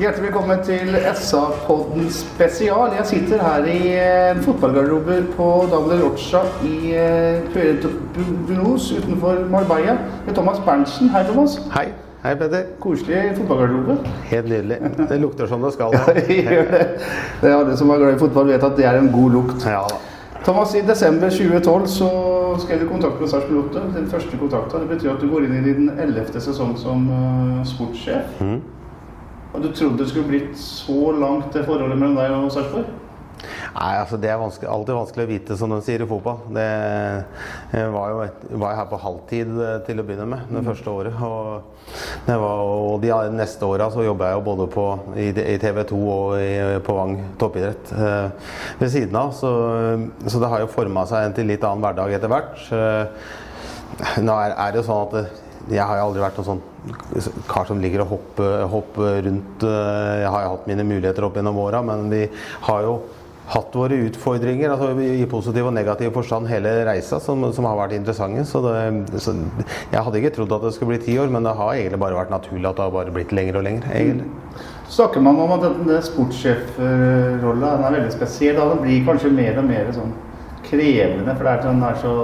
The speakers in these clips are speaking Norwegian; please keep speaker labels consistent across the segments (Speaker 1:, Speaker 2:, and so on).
Speaker 1: Hjertelig velkommen til SA-podden spesial. Jeg sitter her i en fotballgarderobe på Davle Rocha i eh, Puerto Bunos utenfor Marbella med Thomas Berntsen. Hei, Thomas.
Speaker 2: Hei. Hei, Peder.
Speaker 1: Koselig fotballgarderobe.
Speaker 2: Helt nydelig. Det lukter som det skal.
Speaker 1: Gjør det. Det er Alle som er glad i fotball, vet at det er en god lukt.
Speaker 2: Ja da.
Speaker 1: Thomas, i desember 2012 så skrev du kontrakt med Sarpsborg 8. Den første kontrakten. Det betyr at du går inn i din ellevte sesong som eh, sportssjef. Og du trodde det skulle blitt så langt det forholdet mellom deg og Sarpsborg?
Speaker 2: Nei, altså Det er vanskelig, alltid vanskelig å vite, som de sier i fotball. Det var jo et, var jo her på halvtid eh, til å begynne med, det første året. Og, det var, og de neste åra så jobba jeg jo både på, i, i TV 2 og i, på Vang toppidrett eh, ved siden av. Så, så det har jo forma seg en til litt annen hverdag etter hvert. Eh, nå er, er det jo sånn at det, jeg har aldri vært noen sånn kar som ligger og hopper, hopper rundt. eh, Jeg har jo hatt mine muligheter opp gjennom åra, men vi har jo hatt våre utfordringer altså i positiv og negativ forstand hele reisa, som, som har vært interessante. Så, det, så jeg hadde ikke trodd at det skulle bli ti år, men det har egentlig bare vært naturlig at det har bare blitt lenger og lenger. egentlig.
Speaker 1: snakker man om at denne sportssjefrolla er veldig spesiell. Da den blir kanskje mer og mer sånn krevende, for det er, er så,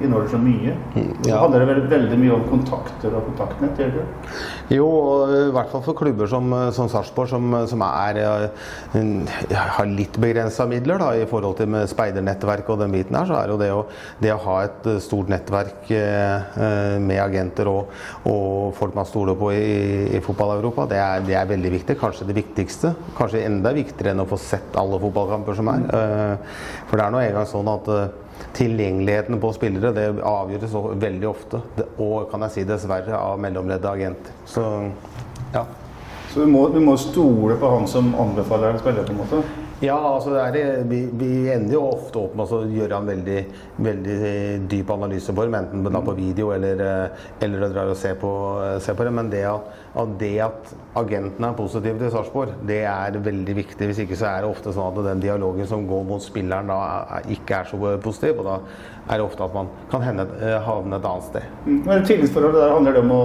Speaker 1: inneholder så mye. Så
Speaker 2: ja.
Speaker 1: handler det vel, veldig mye om kontakter og kontaktnett, gjør det ikke?
Speaker 2: Jo, og i hvert fall for klubber som, som Sarpsborg, som, som er, eh, har litt begrensa midler da, i forhold til med speidernettverk og den biten her, så er jo det å, det å ha et eh, stort nettverk eh, eh, med agenter og, og folk man stoler på i, i fotball-Europa, det det er veldig viktig. Kanskje det viktigste. Kanskje enda viktigere enn å få sett alle fotballkamper som er. Eh, for det er nå engang sånn at eh, Tilgjengeligheten på spillere det avgjøres veldig ofte, og kan jeg si dessverre, av mellomledde agenter. Så ja.
Speaker 1: Så du må, du må stole på han som anbefaler en spiller, på en måte?
Speaker 2: Ja, altså det er, vi, vi ender jo ofte opp med å gjøre en veldig, veldig dyp analyseform, enten da på video eller, eh, eller å dra og se på, se på det. Men det at, at det at agentene er positive til Sarpsborg, det er veldig viktig. Hvis ikke så er det ofte sånn at den dialogen som går mot spilleren da ikke er så positiv. Og da er det ofte at man kan eh, havne et annet sted.
Speaker 1: Men tillitsforholdet der handler det om å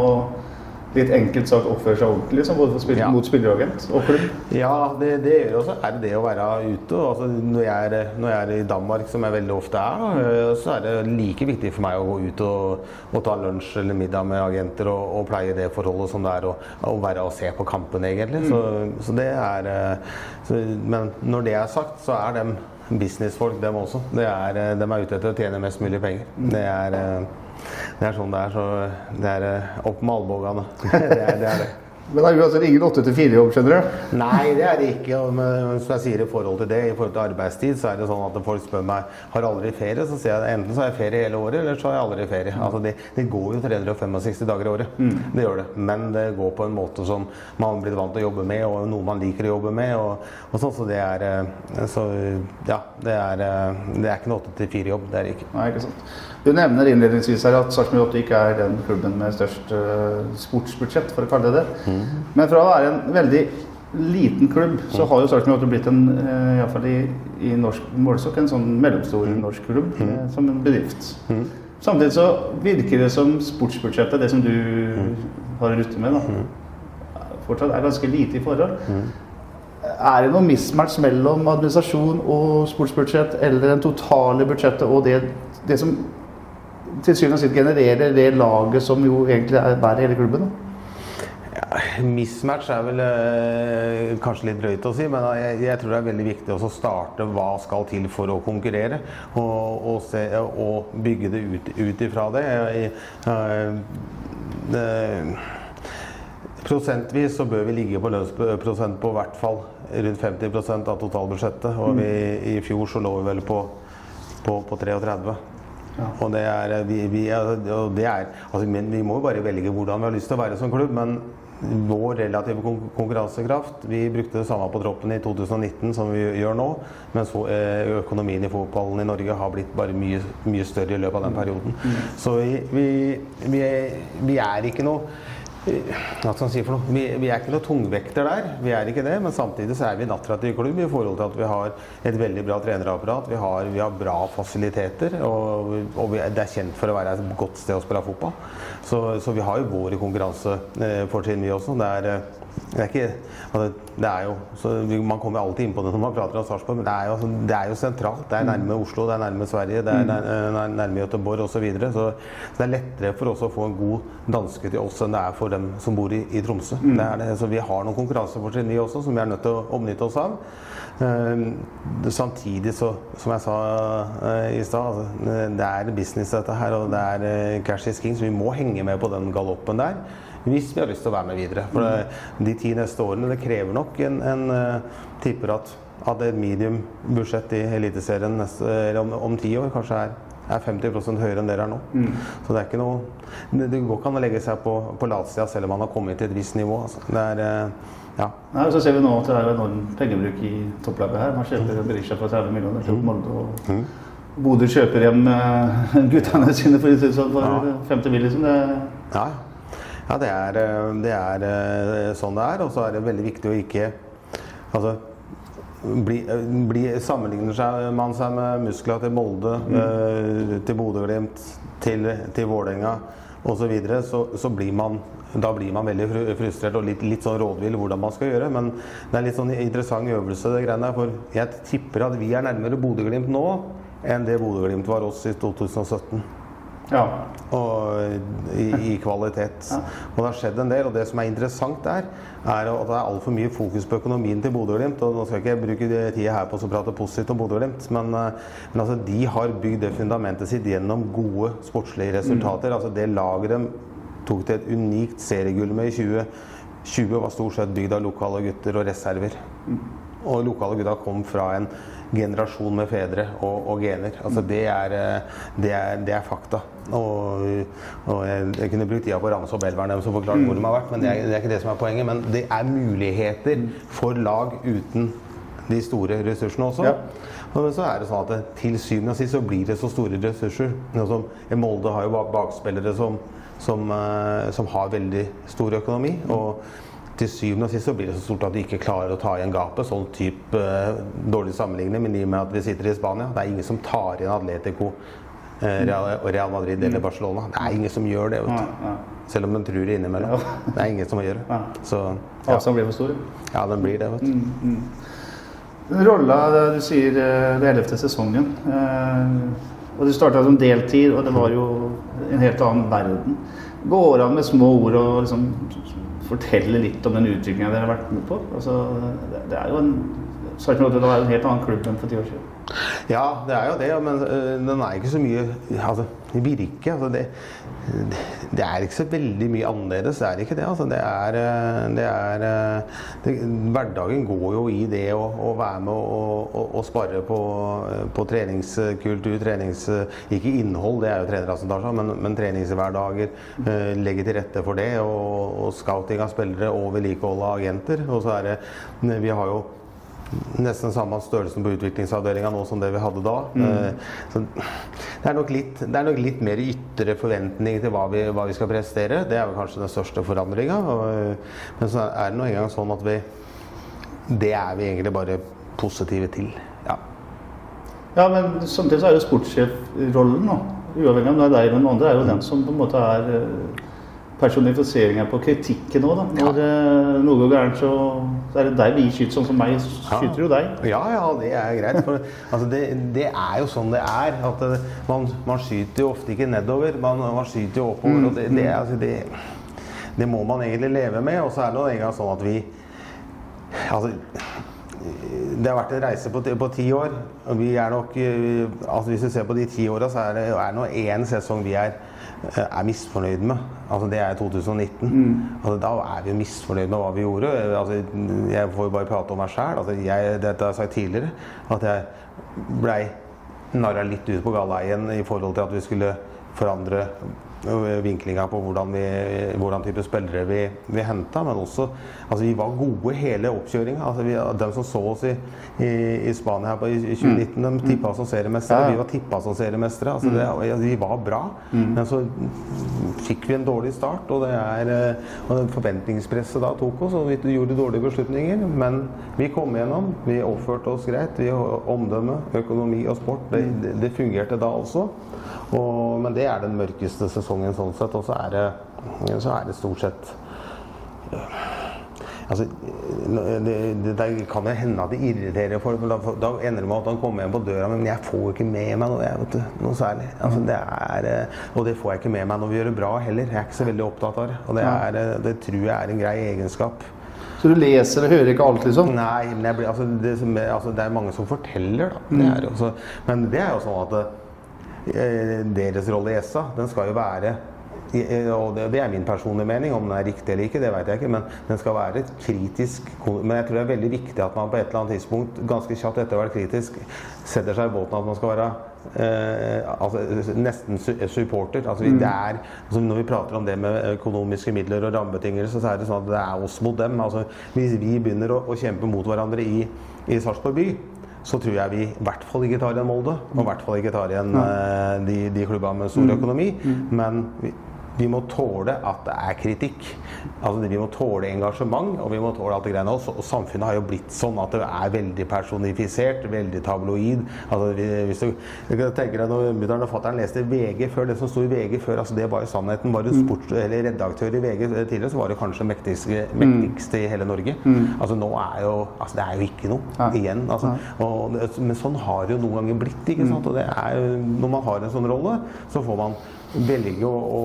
Speaker 1: litt enkelt sagt oppføre seg ordentlig, liksom, både for spill,
Speaker 2: Ja.
Speaker 1: mot spilleragent og klubb?
Speaker 2: Ja, det, det gjør også. Er det det å være ute? Altså, når, jeg er, når jeg er i Danmark, som jeg veldig ofte er, så er det like viktig for meg å gå ut og, og ta lunsj eller middag med agenter og, og pleie det forholdet som det er å, være og se på kampen, egentlig. Så, så det er eh, så, Men når det er sagt, så er dem businessfolk, dem også. Det er, de er ute etter å tjene mest mulig penger. Det er eh, det er sånn det er. Så det er eh, opp med albuene. det, er, det er det.
Speaker 1: Men det er uansett ingen 8-4-jobb, skjønner du?
Speaker 2: Nei, det er det ikke. Men som jeg sier i forhold til det, i forhold til arbeidstid, så er det sånn at folk spør meg har aldri ferie. Så sier jeg enten så har jeg ferie hele året, eller så har jeg aldri ferie. Altså det, det går jo 365 dager i året. Det gjør det. Men det går på en måte som man har blitt vant til å jobbe med, og noe man liker å jobbe med. Og, og sånn, så det er eh, Så ja, det er, eh, det er ikke noe 8-4-jobb. Det er det ikke.
Speaker 1: Nei, ikke sant. Du nevner innledningsvis her at Sarpsborg 8 ikke er den klubben med størst eh, sportsbudsjett, for å kalle det det. Men fra å være en veldig liten klubb, så har jo Sarpsborg 8 blitt en, uh, iallfall i, i norsk målestokk, en sånn mellomstor norsk klubb, eh, som en bedrift. Samtidig så virker det som sportsbudsjettet, det som du har å rutte med, da, fortsatt er ganske lite i forhold. Er det noe mismatch mellom administrasjon og sportsbudsjett, eller det totale budsjettet og det, det som til syvende og sist genererer det laget som jo egentlig er bærer hele klubben? Da?
Speaker 2: Ja, Mismatch er vel øh, kanskje litt drøyt å si, men jeg, jeg tror det er veldig viktig å starte hva skal til for å konkurrere. Og, og, se, og bygge det ut, ut ifra det. Jeg, øh, det. Prosentvis så bør vi ligge på lønnsprosent på hvert fall rundt 50% av totalbudsjettet. Og vi, i fjor så lå vi vel på, på, på 33. Og det er, vi, vi er, og det er altså, men vi må jo bare velge hvordan vi har lyst til å være som klubb. Men vår relative konkurransekraft Vi brukte det samme på troppen i 2019 som vi gjør nå. Men så, eh, økonomien i fotballen i Norge har blitt bare mye, mye større i løpet av den perioden. Mm. Så vi, vi, vi, er, vi er ikke noe hva skal man si for noe? Vi, vi, er ikke noe tungvekter der, vi er ikke det. Men samtidig så er vi en attraktiv klubb i forhold til at vi har et veldig bra trenerapparat. Vi har, vi har bra fasiliteter, og, og vi, det er kjent for å være et godt sted å spille fotball. Så, så vi har jo våre konkurransefortrinn, vi også. Det er, det er ikke altså, det er jo, Man kommer alltid inn på det når man prater om Sarpsborg, men det er, jo, altså, det er, jo, sentralt. Det er nærme Oslo, det er nærme Sverige, det er nær, nærme, Göteborg osv. Så, videre. så det er lettere for oss å få en god danske til oss enn det er for dem som bor i, i Tromsø. Mm. Det det. Så vi har noen konkurransefortrinn vi også, som vi er nødt til å omnytte oss av. Uh, samtidig så, som jeg sa uh, i stad, altså, det er business dette her, og det er uh, cash is king, så vi må henge med på den galoppen der hvis vi har lyst til å være med videre. For det, de ti neste årene det krever nok en, en uh, tipper at, at et medium budsjett i Eliteserien om, om ti år kanskje er er 50 høyere enn dere er nå. Mm. Så det er ikke noe Det går ikke an å legge seg på, på latsida selv om man har kommet til et visst nivå. Altså. Det er uh, ja.
Speaker 1: Nei, så ser vi nå at det er enorm pengebruk i topplaget her. Man kjøper Berisha for 30 millioner til Molde. og mm. Bodø kjøper hjem uh, guttene sine for, sånn for ja. 50 mill. Liksom. Det,
Speaker 2: ja, ja, det er, eh, det er, eh, sånn det er. Og så er det veldig viktig å ikke altså, bli, eh, bli, Sammenligner seg, man seg med muskler til Molde, mm. til Bodø-Glimt, til, til Vålerenga osv., så, videre, så så blir man da blir man veldig frustrert og litt, litt sånn rådvill hvordan man skal gjøre. Men det er litt sånn interessant øvelse, det greiene der. For jeg tipper at vi er nærmere Bodø-Glimt nå enn det Bodø-Glimt var oss i 2017. Ja. Og i, i kvalitet. Ja. Og det har skjedd en del. Og det som er interessant der, er at det er altfor mye fokus på økonomien til Bodø-Glimt. Og nå skal jeg ikke bruke tida her på å prate positivt om Bodø-Glimt, men, eh, men altså, de har bygd det fundamentet sitt gjennom gode sportslige resultater. Mm. Altså det laget de tok til et unikt seriegull med i 2020, var stort sett bygd av lokale gutter og reserver. Mm. Og lokale gutta kom fra en generasjon med fedre og, og gener. Altså det er, eh, det, er, det er fakta. Og, og jeg, jeg, kunne brukt tida på å ramse opp elveren deres og forklart hvor de har vært, men det er, det er, ikke det som er poenget. Men det er muligheter for lag uten de store ressursene også. Ja. Men så er det sånn at til syvende og sist så blir det så store ressurser. Som, Molde har jo bakspillere som, som, eh, som har veldig stor økonomi. og til syvende og sist så blir det så stort at de ikke klarer å ta igjen gapet. Sånn type uh, dårlig sammenligning, men i og med at vi sitter i Spania Det er ingen som tar igjen Atletico, og Real, Madrid eller Barcelona. Det er ingen som gjør det. vet du. Selv om de tror det innimellom. Det er ingen som gjør det. Så,
Speaker 1: ja. Avstanden blir for stor?
Speaker 2: Ja, den blir det. vet du. Mm, mm.
Speaker 1: Rolla du sier eh, det ellevte sesongen. og Du starta som deltid, og det var jo en helt annen verden. Går an med små ord og liksom fortelle litt om den utviklinga dere har vært med på? Altså, det er jo en, det var en helt annen klubb enn for ti år siden.
Speaker 2: Ja, det er jo det, men uh, den er ikke så mye altså, virke. Altså, det, det, er ikke så veldig mye annerledes. Det er ikke det. Altså, det er, eh, det er eh, det, Hverdagen går jo i det å, å være med og, spare på, på, treningskultur, trenings... Ikke innhold, det er jo trenere men, men treningshverdager. Legge til rette for det. Og, og scouting av spillere og vedlikehold av agenter. Og så er det Vi har jo nesten samme størrelsen på utviklingsavdelinga nå som det vi hadde da. Mm. Eh, så det er, nok litt, det er nok litt mer ytre forventning til hva vi, hva vi, skal prestere. Det er vel kanskje den største forandringa. Men så er det nå engang sånn at vi Det er vi egentlig bare positive til. Ja,
Speaker 1: ja men samtidig så er jo sportssjefrollen nå, uavhengig av om det er deg eller noen andre, er jo den som på en måte er eh, personifiseringa på kritikken òg, da. Når ja. Eh, noe går gærent, så, så, er det deg vi skyter. Sånn som meg skyter jo deg.
Speaker 2: Ja, ja, det er greit. For altså, det, det, er jo sånn det er. At det, man, man, skyter jo ofte ikke nedover, man, man skyter jo oppover. Mm. Og det, det, altså, det det må man egentlig leve med. Og så er det nå engang sånn at vi Altså det har vært en reise på, på ti år. og vi er nok, eh, altså Hvis du ser på de ti åra, så er det er nå én sesong vi er, eh, er misfornøyd med. Altså Det er 2019. Altså Da er vi misfornøyd med hva vi gjorde. Altså Jeg får jo bare prate om meg sjæl. Altså jeg- dette har jeg sagt tidligere. At jeg blei narra litt ut på galeien i forhold til at vi skulle forandre vinklinga på hvordan, vi, hvordan type spillere vi, vi henta. Men også altså vi var gode hele oppkjøringa. Altså vi, de som så oss i, i, i Spania her på, i 2019, de tippa oss som seriemestere.
Speaker 1: Ja.
Speaker 2: Vi var tippa som seriemestere. Altså det, ja, vi var bra. Men så fikk vi en dårlig start, og det er eh, og forventningspresset da tok oss, og vi gjorde dårlige beslutninger. Men vi kom gjennom. Vi oppførte oss greit. Vi Omdømme, økonomi og sport, det, det, det fungerte da også. Og, men det er den mørkeste sesongen sånn sett. Og så er det, så er det stort sett Altså, det, det, det kan jo hende at det irriterer folk, da, da ender det med at han kommer hjem på døra Men jeg får jo ikke med meg noe, jeg, vet noe særlig. Altså, det er, og det får jeg ikke med meg når vi gjør det bra heller. Jeg er ikke så veldig opptatt av det. Og det, er, det tror jeg er en grei egenskap.
Speaker 1: Så du leser og hører ikke alt, liksom?
Speaker 2: Nei, men blir, altså, det, altså, det er mange som forteller, da. Det er også, men det er jo sånn at deres rolle i ESA, den skal jo være og det, er min personlige mening. Om den er riktig eller ikke, det vet jeg ikke. Men den skal være kritisk Men jeg tror det er veldig viktig at man på et eller annet tidspunkt, ganske kjapt etter å være kritisk, setter seg i båten at man skal være eh, altså, nesten supporter. Altså, vi, det er, altså, når vi prater om det med økonomiske midler og rammebetingelser, så er det sånn at det er oss mot dem. Altså, hvis vi begynner å, å kjempe mot hverandre i, i Sarpsborg by, så tror jeg vi i hvert fall ikke tar igjen Molde. Og i hvert fall ikke tar igjen eh, de, de klubbene med stor økonomi. Men vi, vi må tåle at det er kritikk. Altså, vi må tåle engasjement, og vi må tåle alt det greiene også. Og samfunnet har jo blitt sånn at det er veldig personifisert, veldig tabloid. Altså, hvis du, du kan tenke deg Når mutter'n og fatter'n leste VG før, det som sto i VG før, altså det var jo sannheten. Var du sports, eller redaktør i VG tidligere, så var det kanskje mektigste, mektigste i hele Norge. Altså nå er jo Altså det er jo ikke noe
Speaker 1: ja.
Speaker 2: igjen. Altså, og, men sånn har det jo noen ganger blitt. ikke sant? Og det er jo, når man har en sånn rolle, så får man velge å, å,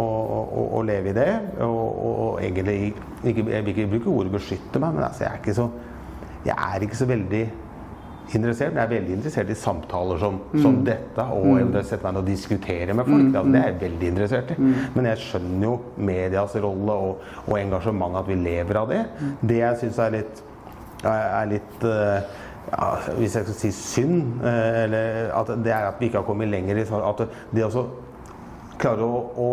Speaker 2: å, å, leve i det. Og, og, egentlig ikke, Jeg vil ikke bruke ordet 'beskytte meg', men altså, jeg er ikke så jeg er ikke så veldig interessert, men jeg er veldig interessert i samtaler som, som dette, og eventuelt sette meg ned og diskutere med folk. Altså, det er jeg veldig interessert i. Men jeg skjønner jo medias rolle og, og engasjementet, at vi lever av det. Det jeg syns er litt, er litt eh, ja, hvis jeg skal si synd, eh, eller at det er at vi ikke har kommet lenger i at det også klare å, å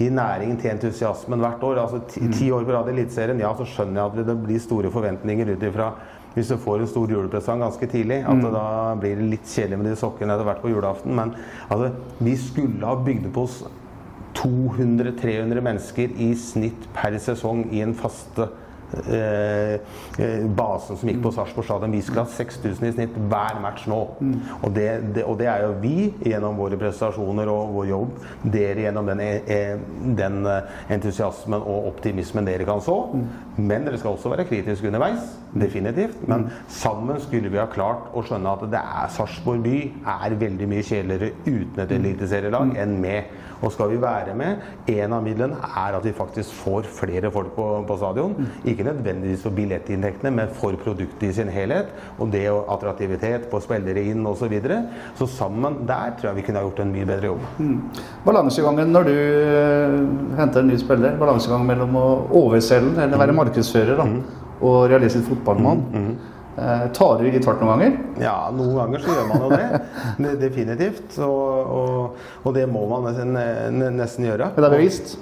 Speaker 2: gi næring til entusiasmen hvert år. Altså ti, ti år på rad i Eliteserien, ja, så skjønner jeg at det blir store forventninger ut ifra hvis du får en stor julepresang ganske tidlig, at det da blir det litt kjedelig med de sokkene etter hvert på julaften. Men altså, vi skulle ha bygd på oss 200-300 mennesker i snitt per sesong i en faste basen som gikk på Sarpsborg stadion. Vi skulle ha 6000 i snitt hver match nå. Og, det, det, og det er jo vi gjennom våre prestasjoner og vår jobb. Dere gjennom den, eh, den eh, entusiasmen og optimismen dere kan så. Men dere skal også være kritiske underveis. Definitivt. Men sammen skulle vi ha klart å skjønne at det er Sarpsborg by er veldig mye kjedeligere uten et eliteserielag enn med. Og skal vi være med, en av midlene er at vi faktisk får flere folk på, på stadion. Ikke nødvendigvis for billettinntektene, men for produktet i sin helhet. Og det og attraktivitet på spillere inn osv. Så, videre. så sammen der tror jeg vi kunne ha gjort en mye bedre jobb.
Speaker 1: Balansegangen når du eh, henter en ny spiller, balansegang mellom å overselge eller være markedsfører da, og realistisk fotballmann. Eh, tar du litt hardt noen ganger?
Speaker 2: Ja, noen ganger så gjør man jo det. det definitivt. Og, og, og det må man nesten, nesten gjøre.
Speaker 1: Men det er bevisst?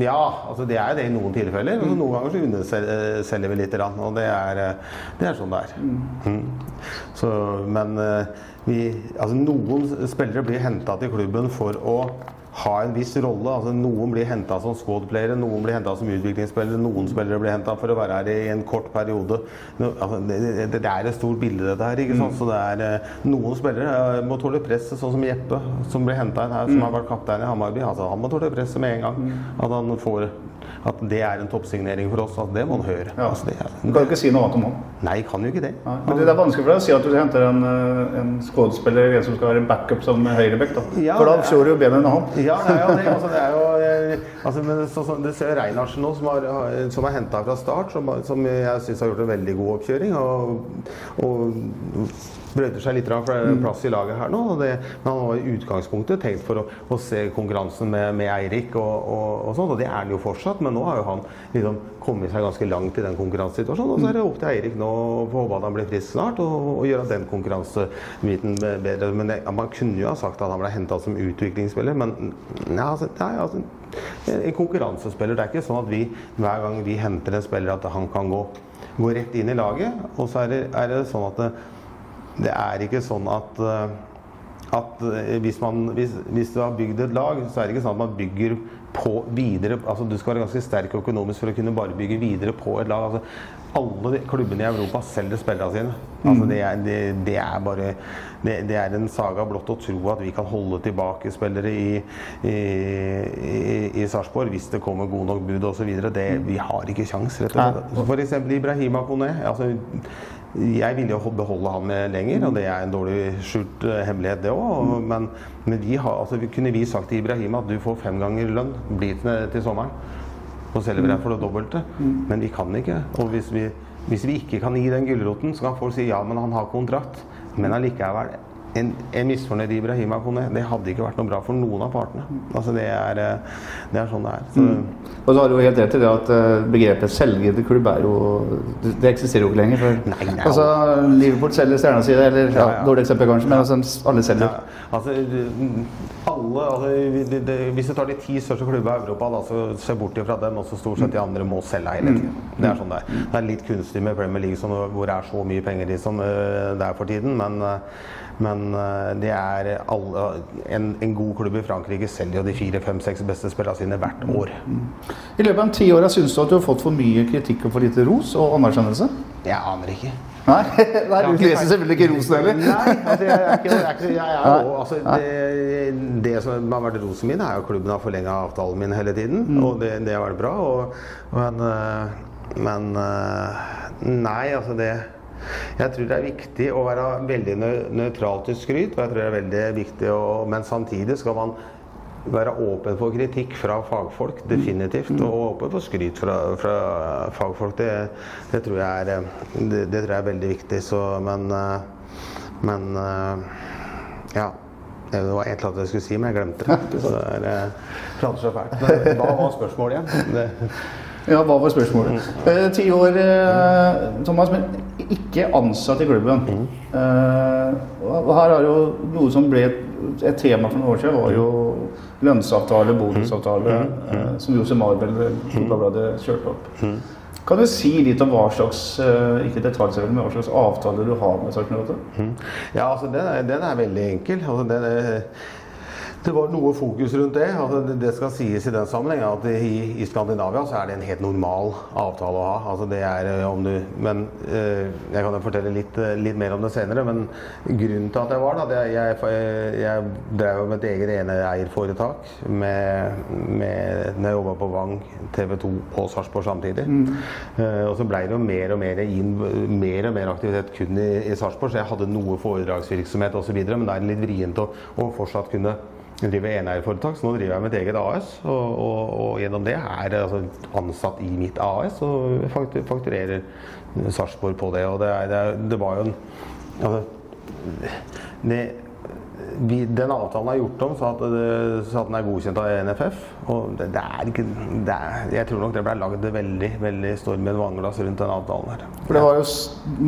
Speaker 2: Ja, altså det er det i noen tilfeller. Mm. noen ganger så underselger vi litt. Og det er, eh, det er sånn det er. Mm. Så, men eh, vi, altså noen spillere blir henta til klubben for å ha en viss rolle. altså Noen blir henta som squad-playere, noen blir henta som utviklingsspillere, noen spillere blir henta for å være her i en kort periode. Altså, det, det, er et stort bilde, dette her. ikke sant? Så det er eh, Noen spillere eh, må tåle presset, sånn som Jeppe, som ble henta inn her, som har vært kaptein i Hamarby. Altså, han må tåle presset med en gang. At han får at det er en toppsignering for oss. At det må han høre.
Speaker 1: Ja.
Speaker 2: Altså, det er,
Speaker 1: Du kan jo ikke si noe annet om han.
Speaker 2: Nei, kan jo ikke det.
Speaker 1: Nei, Men det er vanskelig for deg å si at du henter en, eh, en skuespiller en som skal være en backup som høyrebekk. da.
Speaker 2: Ja,
Speaker 1: For da slår du jo benet enn en annen.
Speaker 2: Ja, det er jo det. Altså, det er jo, eh, altså, men så, så, det ser Reinarsen nå, som, har- som er henta fra start, som, som jeg syns har gjort en veldig god oppkjøring. Og, og brøyter seg litt for
Speaker 1: en
Speaker 2: plass i laget her nå. Det, men han var i utgangspunktet tenkt for å, å se konkurransen med, med Eirik og, og, og sånn, og det er han jo fortsatt. Men nå har jo han liksom kommet seg ganske langt i den konkurransesituasjonen. Og så er det opp til Eirik nå å håpe at han blir frisk snart, og, og gjøre den konkurransebiten bedre. Men det, man kunne jo ha sagt at han ble henta som utviklingsspiller, men ja, altså, nei, altså, en konkurransespiller. Det er ikke sånn at vi hver gang vi henter en spiller, at han kan gå, gå rett inn i laget. Og så er det, er det sånn at det, det er ikke sånn at eh, at eh, hvis, man, hvis, hvis du har bygd et lag, så er det ikke sånn at man bygger på videre altså Du skal være ganske sterk økonomisk for å kunne bare bygge videre på et lag. altså alle klubbene i Europa selger spillerne sine. Altså det, er, det, det er bare det, det er en saga blott å tro at vi kan holde tilbake spillere i, i, i, i Sarpsborg hvis det kommer god nok bud osv. Vi har ikke kjangs, rett og slett. F.eks. Ibrahima Kone. Altså, jeg ville jo beholde han med lenger, og det er en dårlig skjult eh, hemmelighet, det òg. Men, men vi har, altså, kunne vi sagt til Ibrahim at du får fem ganger lønn, bli til, til sommeren. Så selger vi deg for det dobbelte. Men vi kan ikke. Og hvis vi, hvis vi ikke kan gi den gulroten, så kan folk si ja, men han har kontrakt. Men allikevel en, en misfornøyd Ibrahima Kone, det hadde ikke vært noe bra for noen av partene. Altså det er, eh, det er sånn det er. Så,
Speaker 1: Og så har du jo helt rett i det at eh, begrepet selvgivet klubb er jo Det eksisterer jo ikke lenger. For,
Speaker 2: Nei, nei.
Speaker 1: altså, Liverpool selger stjerna si, eller ja,
Speaker 2: Ja, ja.
Speaker 1: dårlig eksempel kanskje, men altså, alle selger.
Speaker 2: Altså, alle, altså, det, hvis du tar de ti største klubbene i Europa, da, så ser bort fra dem, og så stort sett de andre må selge hele tiden. Det er sånn det er. Det er litt kunstig med Premier League, som, hvor det er så mye penger i som eh, det er for tiden, men, men eh, det er alle, en, en god klubb i Frankrike selger jo de fire, fem, seks beste spillerne sine hvert år.
Speaker 1: I løpet av ti år syns du at du har fått for mye kritikk og for lite ros og anerkjennelse?
Speaker 2: Jeg aner ikke.
Speaker 1: Nei, Nei du leser selvfølgelig ikke rosen heller.
Speaker 2: Nei, altså jeg er ikke, jeg er ikke jeg er jo, altså det, det som har vært rosen min, er jo klubben har forlenga avtalen min hele tiden. Og det, det har vært bra. Og, men øh, men øh, Nei, altså det Jeg tror det er viktig å være veldig nø- nøytral til skryt. Og jeg tror det er veldig viktig å, Men samtidig skal man være åpen for kritikk fra fagfolk, definitivt. Og åpen for skryt fra, fra fagfolk. Det, det, tror jeg er, det, det tror jeg er veldig viktig. Så, men eh, men eh, ja. Det var et eller annet jeg skulle si, men jeg glemte det. Så det er, prater så fælt. Hva var spørsmålet igjen?
Speaker 1: Ja, hva var spørsmålet? Eh, Ti år, Thomas, men ikke ansatt i klubben. Eh, og her er jo noe som ble et, et tema for noen år siden, var jo lønnsavtale, bonusavtale, eh, som Jose Marbel Dagbladet kjørte opp. Kan du si litt om hva slags eh, ikke men hva slags avtale du har med Sarpsborg 8?
Speaker 2: Ja, altså den er, den er veldig enkel. Altså, den er, det var noe fokus rundt det. Altså, det, det skal sies i den sammenheng at i, i Skandinavia så er det en helt normal avtale å ha. Altså, det er eh, om du, men eh, Jeg kan jo fortelle litt, eh, litt mer om det senere. Men grunnen til at jeg var da, det, er- jeg, jeg, jeg drev med et eget eneeierforetak med, med, når jeg jobba på Vang, TV 2 og Sarpsborg samtidig. Eh, og så blei det jo mer og mer inn, mer og mer aktivitet kun i, i Sarpsborg, så jeg hadde noe foredragsvirksomhet osv. Men det er litt vrient å, å fortsatt kunne drive eneierforetak, så nå driver jeg mitt eget AS. Og, og, og gjennom det er jeg altså, ansatt i mitt AS og fakturerer Sarpsborg på det. Og det, er, det, er, det var jo en altså, det, vi, den avtalen er gjort om så at, så at den er godkjent av NFF. Og det, det er ikke det er, Jeg tror nok det ble lagd veldig veldig stor med vannglass rundt den avtalen her.
Speaker 1: For det, var jo,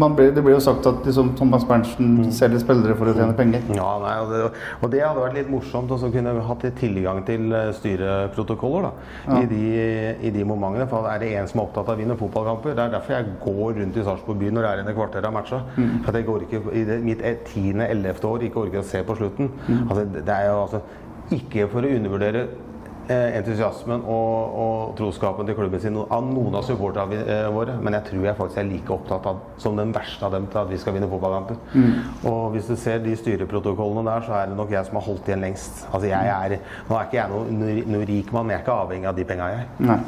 Speaker 1: man ble, det ble jo sagt at liksom, Thomas Berntsen selger spillere for å tjene penger.
Speaker 2: Ja, nei, og, det, og det hadde vært litt morsomt å kunne hatt tilgang til eh, styreprotokoller da, i, de, i de momentene. For er det en som er opptatt av å vinne fotballkamper, det er derfor jeg går rundt i Sarpsborg by når det er inne kvarter av matcha. For at jeg går ikke i mitt tiende, ellevte år ikke orker å se på slutten. Altså, det er jo altså ikke for å undervurdere eh, entusiasmen og, og troskapen til klubben sin av noen av supporterne eh, våre, men jeg tror jeg faktisk er like opptatt av som den verste av dem til at vi skal vinne fotballkamper. Og hvis du ser de styreprotokollene der, så er det nok jeg som har holdt igjen lengst. Altså jeg er, Nå er ikke jeg noe, noe rik mann, jeg er ikke avhengig av de penga, jeg.
Speaker 1: Nei.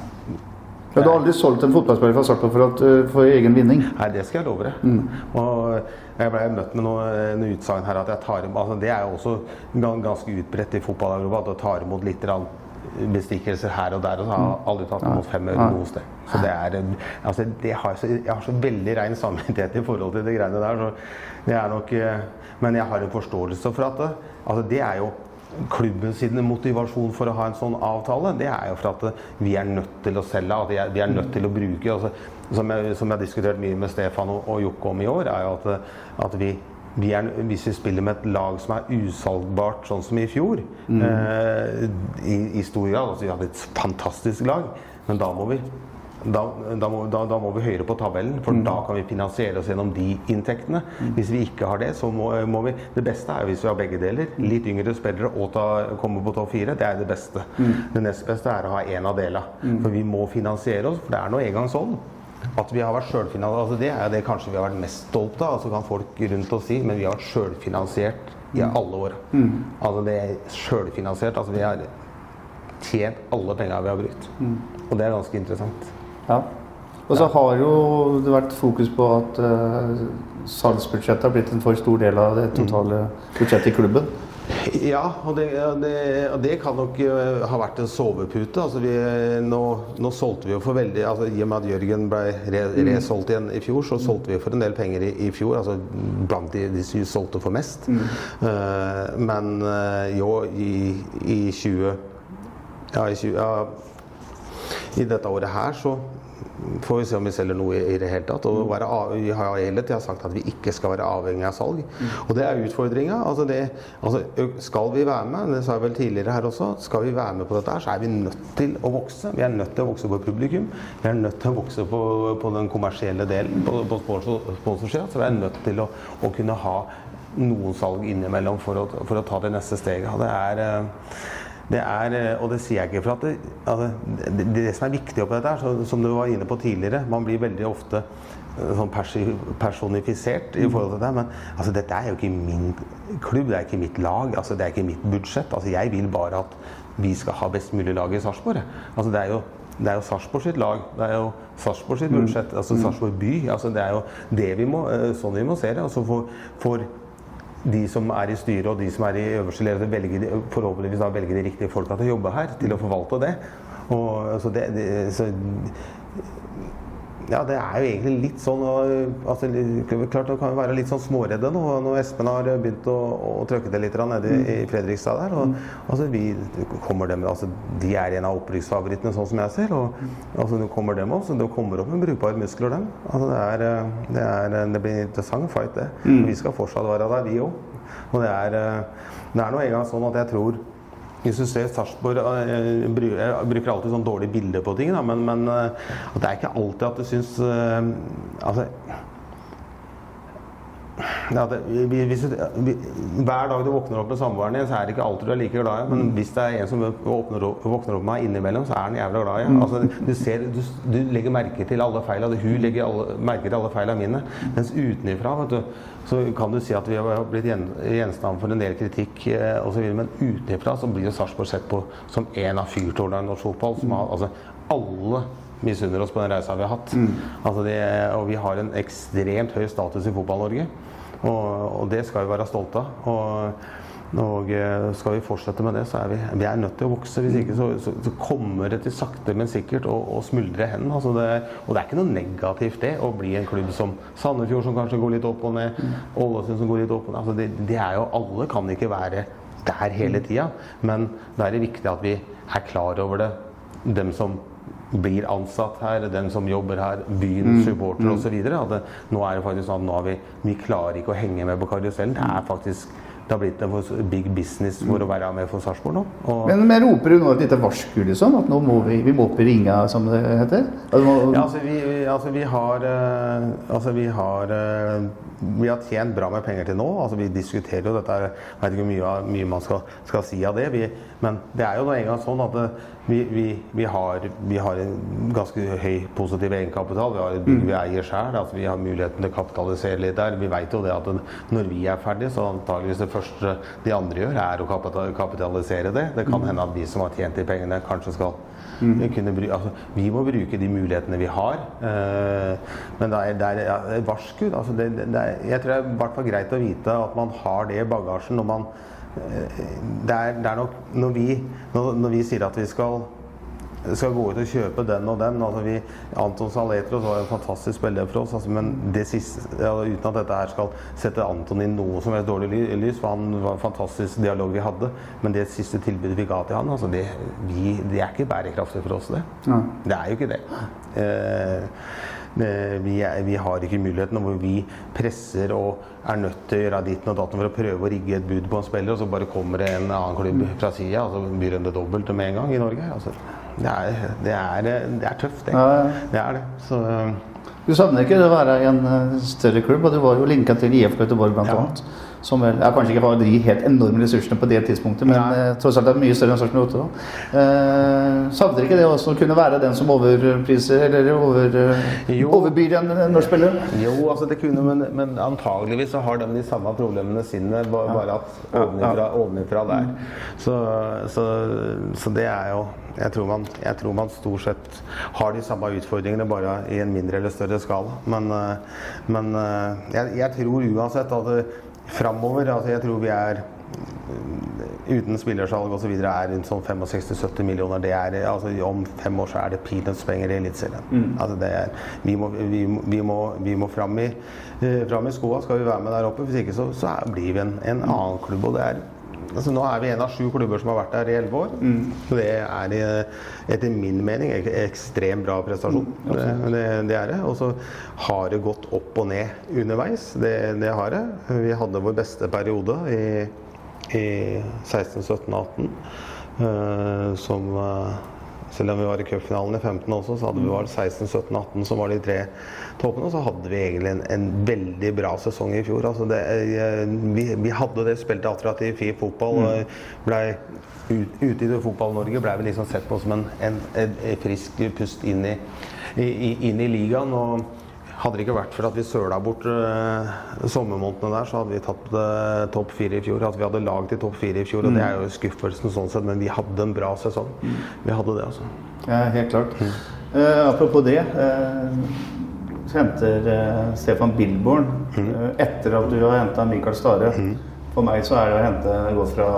Speaker 1: Ja, du har aldri solgt en fotballspiller fra Sarpsborg for, eh, for egen vinning?
Speaker 2: Nei, det skal jeg love deg. Og jeg ble møtt med noen noe utsagn her at jeg tar altså Det er jo også ganske utbredt i fotball-Europa at du tar imot litt bestikkelser her og der. Og så har jeg aldri tatt imot fem øre noe sted. Så det er altså det har jeg, så, jeg har så veldig rein samvittighet i forhold til de greiene der. Så det er nok eh, Men jeg har en forståelse for at det, altså det er jo klubben sin motivasjon for å ha en sånn avtale, det er jo for at vi er nødt til å selge. At vi er- nødt til å bruke. Altså, som, jeg, som jeg har diskutert mye med Stefan og, og Jokke om i år, er jo at, at vi, vi er, hvis vi spiller med et lag som er usalgbart, sånn som i fjor eh, i, i stor grad altså Vi hadde et fantastisk lag, men da må vi da, da, må, da, da må vi høyere på tabellen, for da kan vi finansiere oss gjennom de inntektene. Hvis vi ikke har det, så må, må vi Det beste er hvis vi har begge deler. Litt yngre spillere og ta, komme på topp fire. Det er det beste. Det nest beste er å ha én av delene. For vi må finansiere oss, for det er nå engang sånn. At vi har vært sjølfinansiert, altså det er det kanskje vi har vært mest stolt av. Altså kan folk rundt oss si, men vi har vært sjølfinansiert i alle år. Altså det er sjølfinansiert. Altså vi har tjent alle penga vi har brukt. Og det er ganske interessant.
Speaker 1: Ja. Og så har jo det vært fokus på at uh, salgsbudsjettet har blitt en for stor del av det totale budsjettet i klubben.
Speaker 2: Ja, og det, det, det kan nok eh, ha vært en sovepute. Altså vi, nå, nå solgte vi jo for veldig altså I og med at Jørgen ble re, resolgt igjen i fjor, så solgte vi for en del penger i, i fjor. Altså blant de, de som solgte for mest. Eh, men eh, jo, i, i 20 Ja, i 20 ja, i dette året her så får vi se om vi selger noe i, det hele tatt. Og være av, vi har hele tida sagt at vi ikke skal være avhengig av salg. Og det er utfordringa. Altså altså skal vi være med, det sa jeg vel tidligere her også, skal vi være med på dette her, så er vi nødt til å vokse. Vi er nødt til å vokse på publikum. Vi er nødt til å vokse på, på den kommersielle delen, på, på sponsorsida. Så vi er nødt til å, å kunne ha noen salg innimellom for å, for å ta det neste steget. Det er det er, eh, og det sier jeg ikke for at det, altså, det, det som er viktig oppi dette, så, som du var inne på tidligere Man blir veldig ofte eh, sånn personifisert i forhold til det. Men altså, dette er jo ikke min klubb, det er ikke mitt lag, altså, det er ikke mitt budsjett. Altså, jeg vil bare at vi skal ha best mulig lag i Sarpsborg. Altså, det er jo det er jo Sarpsborg sitt lag. Det er jo Sarpsborg sitt budsjett. altså Sarpsborg by. altså Det er jo det vi må, eh, sånn vi må se det. altså for, for de som er i styret og de som er i øverste leder, velger forhåpentligvis da velger de riktige folka til å jobbe her, til å forvalte det. Og, så det, det så, ja, det er jo egentlig litt sånn altså, Klart det kan jo være litt sånn småredde nå når Espen har begynt å, å trøkke det litt nede i, i Fredrikstad der. Og, altså, vi, kommer dem, altså, de er en av opprykksfavorittene, sånn som jeg ser. Og altså, nå kommer dem opp, så de kommer opp med brukbare muskler, dem. Altså, det, er, eh, det, er, det blir en interessant fight, det. Vi skal fortsatt være der, vi òg. Og det er, eh, det er nå engang sånn at jeg tror du ser Sarpsborg eh, Jeg bruker alltid sånn dårlig bilde på ting, da, men, men eh, det er ikke alltid at du syns eh, Altså ja, det, hvis hver dag du våkner opp med samboeren din, så er det ikke alltid du er like glad i. Men hvis det er en som våkner opp, våkner opp med meg innimellom, så er han jævla glad i. Altså, du, ser, du, du legger merke til alle feila. Hun legger alle, merke til alle feila mine. Mens utenifra vet du, så kan du si at vi har blitt gjen, gjenstand for en del kritikk eh, og Men utenifra så blir jo Sarpsborg sett på som en av fyrtårnene i norsk fotball. Som har, altså, alle misunner oss på den reisa vi har hatt. Altså det, og vi har en ekstremt høy status i Fotball-Norge. Og, og det skal vi være stolte av. Og, og eh, skal vi fortsette med det, så er vi, vi er nødt til å vokse. Hvis ikke så, så, så kommer det til sakte, men sikkert å, å smuldre hen. Altså det, og det er ikke noe negativt det, å bli en klubb som Sandefjord, som kanskje går litt opp og ned. Ålesund, som går litt opp og ned. Altså det, det er jo, alle kan ikke være der hele tida. Men da er det viktig at vi er klar over det. Dem som blir ansatt her, den som jobber her, byens supporter osv. At det, nå er det faktisk sånn at nå har vi, vi klarer ikke å henge med på karusellen. Det er faktisk det har blitt en big business for å være med for Sarpsborg nå.
Speaker 1: Men, men roper du nå et lite varsku, liksom? At nå må vi, vi må opp i ringa, som det heter? Må,
Speaker 2: Ja, altså vi, altså vi har eh, Altså vi har eh, Vi har tjent bra med penger til nå. Altså vi diskuterer jo dette Jeg vet ikke hvor mye, mye man skal, skal si av det. Vi, men det er jo nå engang sånn at eh, vi, vi, vi, har, vi, har, en ganske høy positiv egenkapital. Vi har et bygg vi eier sjøl. Altså vi har muligheten til å kapitalisere litt der. Vi vet jo det at når vi er ferdige, så antageligvis det første de andre gjør, er å kapitalisere det. Det kan hende at vi som har tjent de pengene, kanskje skal mm. bruke, altså, Vi må bruke de mulighetene vi har. Eh, men det er, det er et varsku. Altså det, det er, jeg tror det er i hvert fall greit å vite at man har det i bagasjen når man det er, det er, nok når vi, når, når vi, sier at vi skal, skal gå ut og kjøpe den og den altså vi, Anton Saletros var en fantastisk spiller for oss, altså, men siste, ja, uten at dette her skal sette Anton i noe som helst dårlig lys, for han var en fantastisk dialog vi hadde, men det siste tilbudet vi ga til han, altså, det, vi, det er ikke bærekraftig for oss, det. Ja. Det er jo ikke det. Eh, vi, er, vi, har ikke muligheten hvor vi presser og er nødt til å gjøre ditten og datten for å prøve å rigge et bud på en spiller, og så bare kommer det en annen klubb fra sida og så byr en det dobbelte med en gang i Norge. Altså, det, er, det, er, det, er, tøft, det. Ja, ja. Det er det. Så,
Speaker 1: du savner ikke å være i en eh, større klubb, og du var jo linka til IF Göteborg bl.a. Ja som vel ja, kanskje ikke har de helt enorme ressursene på det tidspunktet, men eh, tross alt er mye større enn Sarpsborg 8. Eh, savner ikke det også å kunne være den som overpriser eller over, eh, overbyr en norsk spiller?
Speaker 2: Jo, altså det kunne, men, men antageligvis så har de de samme problemene sine, bare at ovenifra, ovenifra der. Så, så, så det er jo jeg tror, man, jeg tror, man, stort sett har de samme utfordringene, bare i en mindre eller større skala. Men, eh, men eh, jeg, jeg, tror uansett at framover. Altså jeg tror vi er uten spillersalg osv. er rundt sånn 65-70 millioner. Det er, altså Om fem år så er det peanuts-penger i Eliteserien. Mm. Altså vi, må, vi, vi, må, vi må fram i, eh, fram i skoa skal vi være med der oppe. Hvis ikke så, så blir vi en, en annen klubb. og det er Altså, nå er vi en av sju klubber som har vært der i elleve år. Mm. Det er etter min mening en ekstremt bra prestasjon. Mm, det, det, det, er det. Og så har det gått opp og ned underveis. Det, det har det. Vi hadde vår beste periode i, i 16, 17, 18. Uh, som uh, selv om vi var i cupfinalen i 15 også, så hadde vi var 16, 17, 18 som var de tre toppene. Og så hadde vi egentlig en, en veldig bra sesong i fjor. Altså det, vi, vi, hadde det, spilte attraktiv i fotball. Mm. og ble ut, Ute i Fotball-Norge ble vi liksom sett på som en, en, en frisk pust inn i, i, inn i ligaen. og hadde det ikke vært for at vi søla bort uh, sommermånedene der, så hadde vi tatt uh, topp fire i fjor. At vi hadde lag til topp fire i fjor, og det er jo skuffelsen sånn sett, men vi hadde en bra sesong. Mm. Vi hadde det, altså.
Speaker 1: Ja, helt klart. Mm. Uh, apropos det. henter Stefan Billborn mm. etter at du har henta Mikael Stare. Mm. For meg så er det å hente gå fra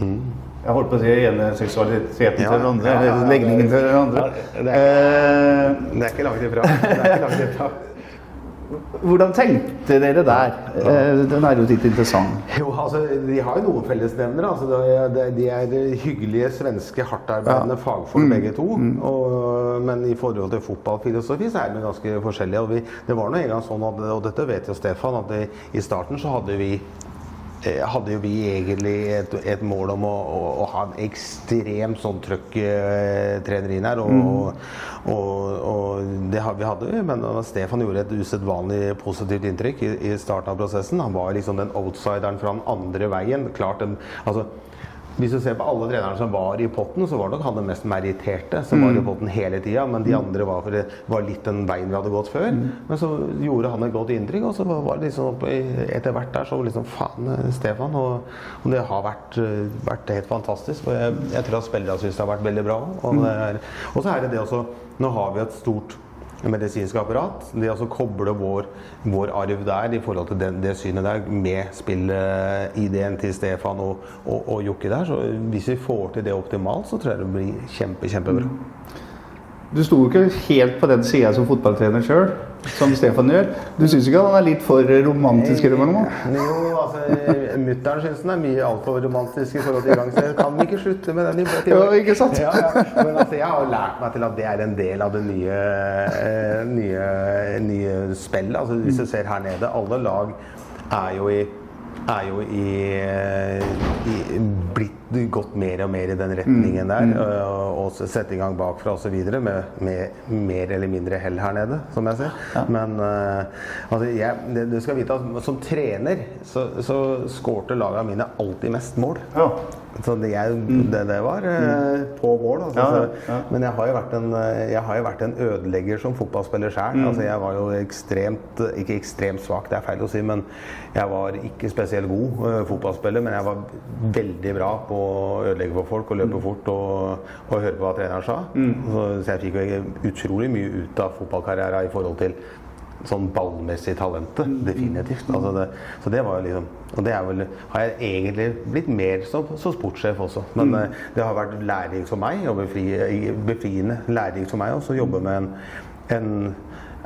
Speaker 1: mm. Jeg holdt på å si ene seksualiteten ja, til den andre, ja, ja, legningen til den andre.
Speaker 2: det, er, det er ikke langt ifra. Det er ikke langt ifra.
Speaker 1: Hvordan tenkte dere der? Eh, den er jo litt interessant.
Speaker 2: Jo, altså, De har jo noen fellesnevnere. Altså, de er hyggelige, svenske, hardtarbeidende ja. fagfolk mm. begge to. Mm. Og, men i forhold til fotballfilosofi så er de ganske forskjellige. Og vi, det var nå en gang sånn, at, og dette vet jo Stefan, at i starten så hadde vi Eh, hadde jo vi egentlig et, et mål om å, å, å, ha en ekstremt sånn trøkk-trener eh, inn her. Og, mm. og, og, det vi hadde vi, men Stefan gjorde et usedvanlig positivt inntrykk i, i, starten av prosessen. Han var liksom den outsideren fra den andre veien. Klart den, altså, hvis du ser på alle trenerne som var i potten, så var nok han den mest meritterte som mm. var i mm. potten hele tida. Men de mm. andre var, for det var litt den veien vi hadde gått før. Mm. Men så gjorde han et godt inntrykk, og så var det liksom etter hvert der så liksom Faen, eh, Stefan. Og, og, det har vært, eh, vært helt fantastisk. For jeg, jeg tror at spillerne syns det har vært veldig bra. Og, mm. er, og så er det det også Nå har vi et stort medisinske apparat. Det å koble vår, vår, arv der i forhold til den, det synet der med spillet-ID-en til Stefan og, og, og Jokke der. Så hvis vi får til det optimalt, så tror jeg det blir kjempe, kjempebra.
Speaker 1: Du sto jo ikke helt på den sida som fotballtrener sjøl, som Stefan gjør. Du syns ikke han er litt for romantisk? eller noe?
Speaker 2: Jo, altså, Mutter'n syns han er mye altfor romantisk i forhold til gang, så kan vi ikke slutte med den?
Speaker 1: I ja, ikke sant?
Speaker 2: Ja, ja. Men altså, jeg har lært meg til at det er en del av det nye, eh, nye, nye spillet. Altså, hvis du ser her nede, alle lag er jo i er jo i, i, blitt gått mer og mer i den retningen der. Mm. Og, og sette i gang bakfra osv. Med, med mer eller mindre hell her nede, som jeg ser. Ja. Men uh, altså, jeg, du skal vite at som trener så, så skårte lagene mine alltid mest mål. Ja. Så det, jeg, det, det var mm. på mål. Altså.
Speaker 1: Ja, ja,
Speaker 2: Men jeg har, jo vært en, eh, jo vært en ødelegger som fotballspiller sjøl. Altså, jeg var jo ekstremt Ikke ekstremt svak, det er feil å si, men jeg var ikke spesielt god uh, fotballspiller. Men jeg var veldig bra på å ødelegge for folk og løpe fort og, og høre på hva treneren sa. Så, så jeg fikk jo utrolig mye ut av fotballkarrieren i forhold til sånn ballmessig talentet. Definitivt. Altså det, så det var jo liksom Og det er vel, har jeg egentlig blitt mer som, som sportssjef også. Men mm. det har vært læring for meg, og befri, befriende læring for meg også, å jobbe med en, en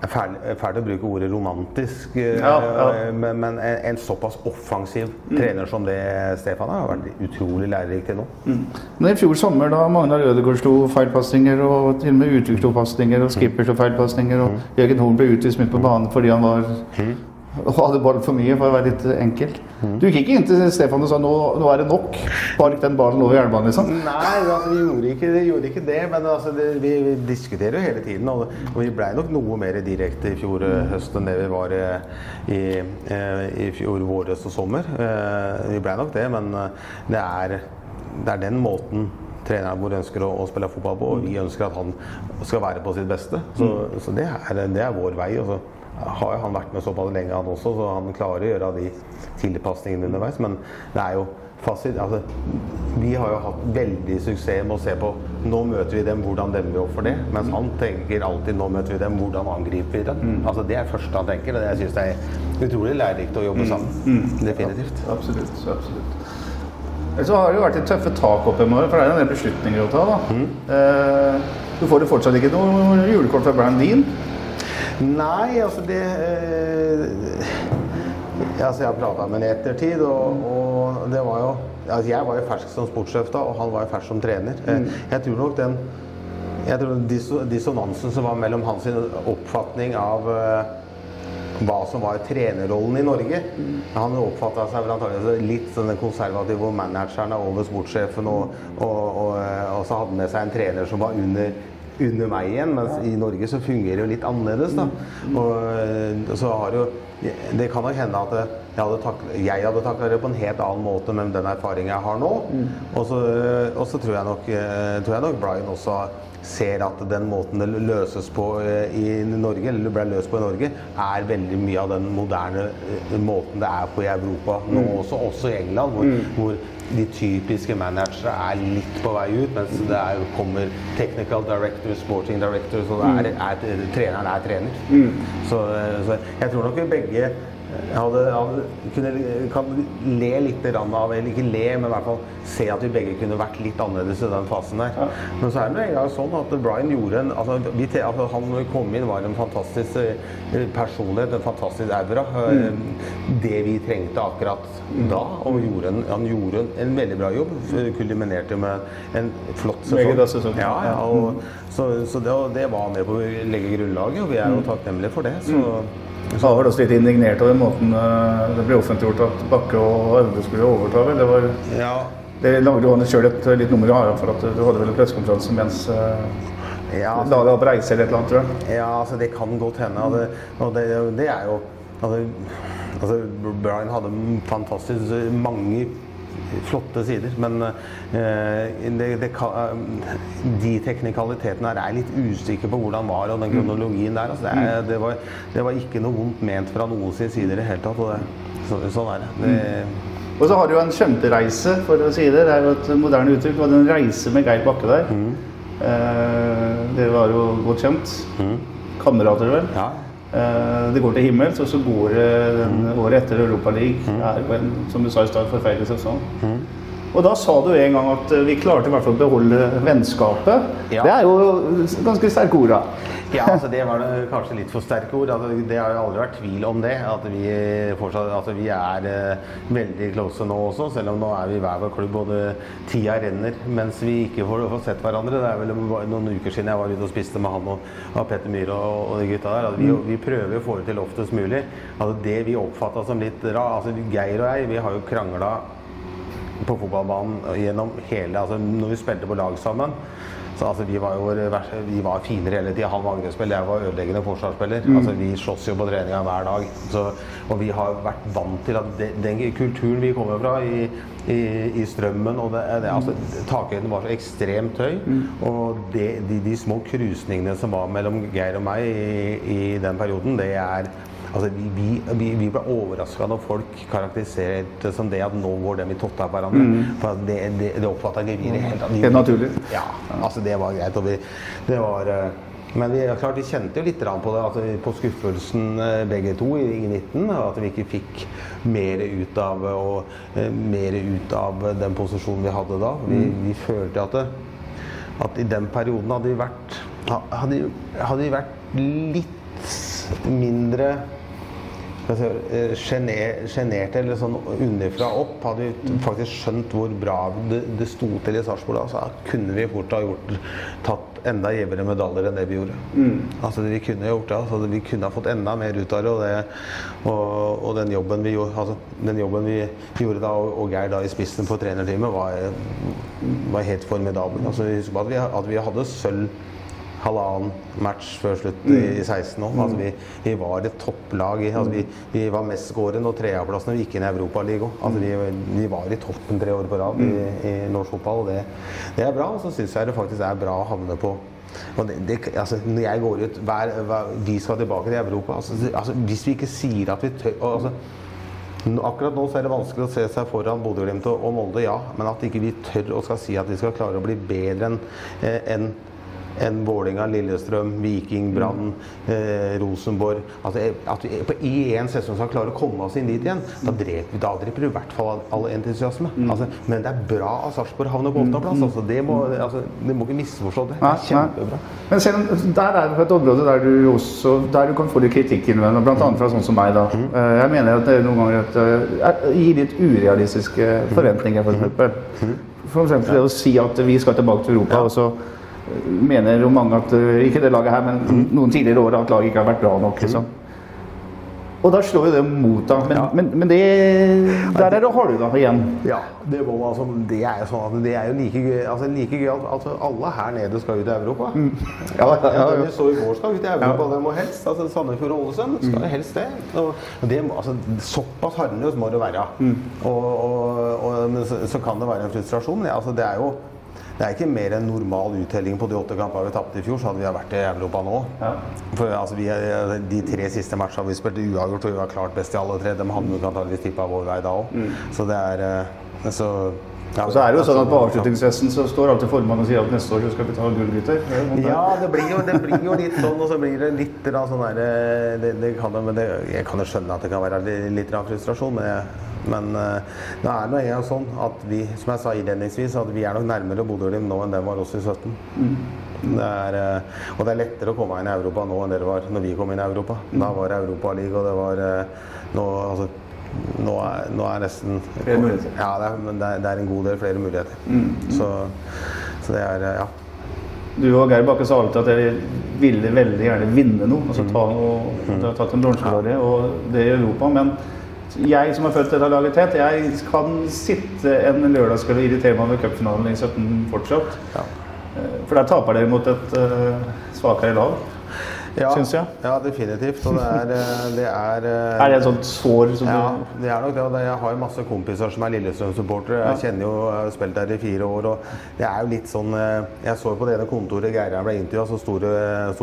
Speaker 2: Fælt fælt å bruke ordet romantisk, eh,
Speaker 1: Ja, ja.
Speaker 2: men, men en, en såpass offensiv trener som det Stefan er, har vært utrolig lærerik til nå.
Speaker 1: Men i fjor sommer da Magnar Ødegaard slo feilpasninger, og til og med Utvik slo pasninger, og Skipper slo feilpasninger, og Jørgen Horn ble utvist midt på banen fordi han var og hadde ballen for mye, for å være litt enkel. Du gikk ikke inn til Stefan og sa nå, nå er det nok, spark den ballen over jernbanen, liksom?
Speaker 2: Nei, altså, vi gjorde ikke, vi gjorde ikke det. Men altså, det, vi, vi diskuterer jo hele tiden. Og, og vi blei nok noe mer direkte i fjor eh, høst enn det vi var i, i, eh, i fjor våres og sommer. Eh, vi blei nok det, men eh, det er, det er den måten treneren vår ønsker å, å spille fotball på, og vi ønsker at han skal være på sitt beste. Så, så det, er, det er vår vei. Og så har jo han vært med såpass lenge, han også, så han klarer å gjøre de tilpasningene underveis. Men det er jo fasit, altså, vi har jo hatt veldig suksess med å se på nå møter vi dem, hvordan demmer vi opp for det? Mens han tenker alltid nå møter vi dem, hvordan angriper vi dem? Altså, det er det første han tenker, og det jeg synes det er utrolig lærerikt å jobbe sammen. Definitivt.
Speaker 1: Absolutt. absolutt. Så har det jo vært litt tøffe tak opp i morgen, for det er en del beslutninger å ta. da. Eh, du får jo fortsatt ikke noe julekort fra Brian Dean.
Speaker 2: Nei, altså det eh, altså Jeg har prata med ham i ettertid, og, og det var jo altså Jeg var jo fersk som sportssjef da, og han var jo fersk som trener. Mm. Jeg tror nok den jeg tror disso- dissonansen som var mellom hans oppfatning av eh, hva som var trenerrollen i Norge. Han oppfatta seg vel antakelig litt som den konservative manageren over sportssjefen, og, og, og, og så hadde han med seg en trener som var under under meg igjen, mens i Norge så fungerer det jo litt annerledes. da. Og og så har jo Det kan nok hende at jeg hadde, taklet, jeg hadde takla det på en helt annen måte med den erfaringen jeg har nå. Så, og så tror, eh, tror jeg nok Brian også ser at den måten det løses på eh, i Norge, eller ble løst på i Norge, er veldig mye av den moderne eh, måten det er på i Europa nå også, også i England, hvor, hvor de typiske managere er litt på vei ut, mens det er, kommer technical director, sporting director, så er, er, treneren er trener. Så, eh, så jeg tror nok vi begge hadde, hadde, kunne, kan le litt av, eller ikke le, men i hvert fall se at vi begge kunne vært litt annerledes i den fasen der. Men så er det en gang sånn at Brian gjorde en altså, vi, altså, Han når vi kom inn, var en fantastisk eh, personlighet, en fantastisk aura. Mm. Det vi trengte akkurat da. Og gjorde en, han gjorde en, en veldig bra jobb. Kuliminerte med en flott sesong. Ja, ja, og, så, så det, det var med på å legge grunnlaget, og vi er jo takknemlige for det. Så,
Speaker 1: Så var vel også litt indignert over måten eh, det ble offentliggjort at Bakke og Øvre skulle overta. vel? Det, var,
Speaker 2: ja,
Speaker 1: det lagde jo han sjøl et litt nummer i haren for at du hadde vel en pressekonferanse mens
Speaker 2: ja, altså-
Speaker 1: laget var på reise eller et eller annet, tror jeg.
Speaker 2: Ja, altså det kan godt hende. Og det, og det, det er jo altså, altså, Brian hadde fantastisk mange flotte sider, men eh, det, det eh, de teknikalitetene her er litt usikker på hvordan var, og den kronologien der. Altså, det, det, var, det var ikke noe vondt ment fra noen sin side i det hele tatt. Det, så, sånn er det. det
Speaker 1: Og så har du jo en skjøntereise, for å si det. Det er jo et moderne uttrykk. Du hadde en reise med Geir Bakke der. Eh, det var jo godt kjent. Kamerater, vel.
Speaker 2: ja.
Speaker 1: Eh, det går til himmels, og så går det den året etter Europaligaen. er jo en, som du sa i stad, forferdelig sesong. Og da sa du en gang at eh, vi klarte i hvert fall å beholde vennskapet.
Speaker 2: Ja.
Speaker 1: Det er jo ganske sterke ord, da.
Speaker 2: Ja, altså det var det kanskje litt for sterke ord. Altså, det har jo aldri vært tvil om det. At vi, fortsatt, altså, vi er eh, veldig close nå også, selv om nå er vi i hver vår klubb og det, tida renner mens vi ikke får, får sett hverandre. Det er vel noen uker siden jeg var ute og spiste med han og, og Petter Myhre og, og de gutta der. Altså, vi, vi prøver å få det til oftest mulig. Altså, det vi oppfatta som litt rart altså, Geir og jeg, vi har jo krangla på fotballbanen gjennom hele altså Når vi spilte på lag sammen, Så altså, vi var jo vi var finere hele tida. Han var angrepsspiller, jeg var ødeleggende forsvarsspiller. Altså, vi slåss jo på treninga hver dag. Så, og vi har vært vant til at det, den kulturen vi kommer fra i, i, i strømmen og det, det, altså, Takhøyden var så ekstremt høy. Og det, de, de små krusningene som var mellom Geir og meg i, i den perioden, det er Altså, vi, vi, vi ble overraska når folk karakteriserte det som det at nå går dem i totta av hverandre. For det, det, det oppfatta ikke vi i det hele tatt.
Speaker 1: Helt naturlig.
Speaker 2: Ja, altså det var greit. Og vi, det var, eh, men vi, klart, vi kjente jo litt på det, altså, på skuffelsen eh, begge to i, i 19. At vi ikke fikk mer ut av, og, eh, mer ut av den posisjonen vi hadde da. Vi, vi følte at, det, at i den perioden hadde vi vært, hadde, hadde vi vært litt mindre jeg si, eh, Sjenerte eller sånn underfra opp. Hadde vi faktisk skjønt hvor bra det, det sto til i Sarpsborg, da, så kunne vi fort ha gjort, tatt enda gjevere medaljer enn det vi gjorde. Altså, vi kunne gjort det, altså, vi kunne ha fått enda mer ut av det. Og, det, og, og den, jobben vi gjorde, altså, den jobben vi gjorde da, og, og Geir da i spissen på trenerteamet, var, var helt formidabel. Altså, husk at vi, at vi hadde sølv halvannen match før slutt i, i 16 år. Altså, vi, vi var et topplag. Altså, vi, vi var mestskårende og vi gikk inn i Europaligaen. Altså, vi, vi var i toppen tre år på rad i, i norsk fotball. og Det, det er bra. Og så syns jeg det faktisk er bra å havne på og det, det, altså, når jeg går ut hver, hver, Vi skal tilbake til Europa. Altså, altså, hvis vi ikke sier at vi tør og, altså, Akkurat nå så er det vanskelig å se seg foran Bodø-Glimt og og Molde, ja. Men at ikke vi tør og skal si at vi skal klare å bli bedre enn eh, enn Vålinga, Vålerenga, Lillestrøm, Viking, Brann, eh, Rosenborg altså, At vi på, i en sesong skal klare å komme oss inn dit igjen, da dreper, vi- da dreper du i hvert fall all, entusiasme. entusiasme. Altså, men det er bra at Sarpsborg havner på åttendeplass. Altså, det, må, altså, det må ikke misforstå det. Det er kjempebra.
Speaker 1: Men selv om der er det et område der du også der du kan få litt kritikk innvendig, bl.a. fra sånn som meg. da.
Speaker 2: Mm.
Speaker 1: Eh, Jeg mener at det noen ganger at, eh, gir litt urealistiske
Speaker 2: Mm.
Speaker 1: forventninger, f.eks. For eksempel det å si at vi skal tilbake til Europa, og så mener jo mange at eh, ikke det laget her, men
Speaker 2: Mm.
Speaker 1: noen tidligere år at laget ikke har vært bra nok. liksom. Og da slår jo det mot, da. Men,
Speaker 2: Ja.
Speaker 1: men, men det Der er det har igjen.
Speaker 2: Ja, det, må, altså, det er jo sånn at det er jo like gøy altså, like gøy at altså, alle her nede skal ut i Europa.
Speaker 1: Ja, ja, ja, ja.
Speaker 2: vi så i går skal ut i Europa, det må helst. Altså, Sandefjord og Ålesund skal jo helst det. Og det altså, såpass harmløs må det være. Og, og, og, men så, så kan det være en frustrasjon. Ja, altså, det er jo det er ikke mer enn normal uttelling på de åtte kampene vi tapte i fjor, så hadde vi vært i Europa nå. For altså, vi, er- De tre siste matchene vi spilte uavgjort, og vi var klart best i alle tre. De hadde nok antakeligvis tippa vår vei da òg. Så det er eh, så, ja,
Speaker 1: så er det jo sånn at På avslutningsfesten så står alltid formannen og sier at neste år så skal vi ta gullgutter. Er.
Speaker 2: Ja, det blir, jo, det blir jo litt sånn, og så blir det litt grann sånn der, eh, det, det kan, men det, Jeg kan jo skjønne at det kan være litt, frustrasjon, men, jeg, men eh, det er nå engang sånn at vi, som jeg sa innledningsvis, at vi er nok nærmere Bodø-Glimt nå enn det var oss i 17. Det er, eh, og det er lettere å komme inn i Europa nå enn det var når vi kom inn i Europa. Da var det Europaliga, og det var nå, altså, nå, er, nå er nesten
Speaker 1: Flere muligheter.
Speaker 2: Ja, det er, men det er, det er en god del flere muligheter. Så, så det er eh, Ja.
Speaker 1: Du og Geir Bakke sa alltid at dere ville veldig gjerne vinne noe. altså ta noe, Dere har tatt en bronsemedalje, og det i Europa. Men jeg som har født laget tett, jeg kan sitte en lørdagskveld og irritere meg over cupfinalen i 17 fortsatt. Ja. For der taper dere mot et uh, svakere lag,
Speaker 2: Ja,
Speaker 1: syns jeg.
Speaker 2: ja, definitivt. Og det er, eh, det er eh,
Speaker 1: Er det et sånt sår som
Speaker 2: Ja,
Speaker 1: du
Speaker 2: det er nok det. Jeg har masse kompiser som er Lillestrøm-supportere. Jeg kjenner jo, jeg har spilt der i fire år. og det er jo litt sånn, eh, Jeg så jo på det ene kontoret Geirheim ble intervjua, så sto,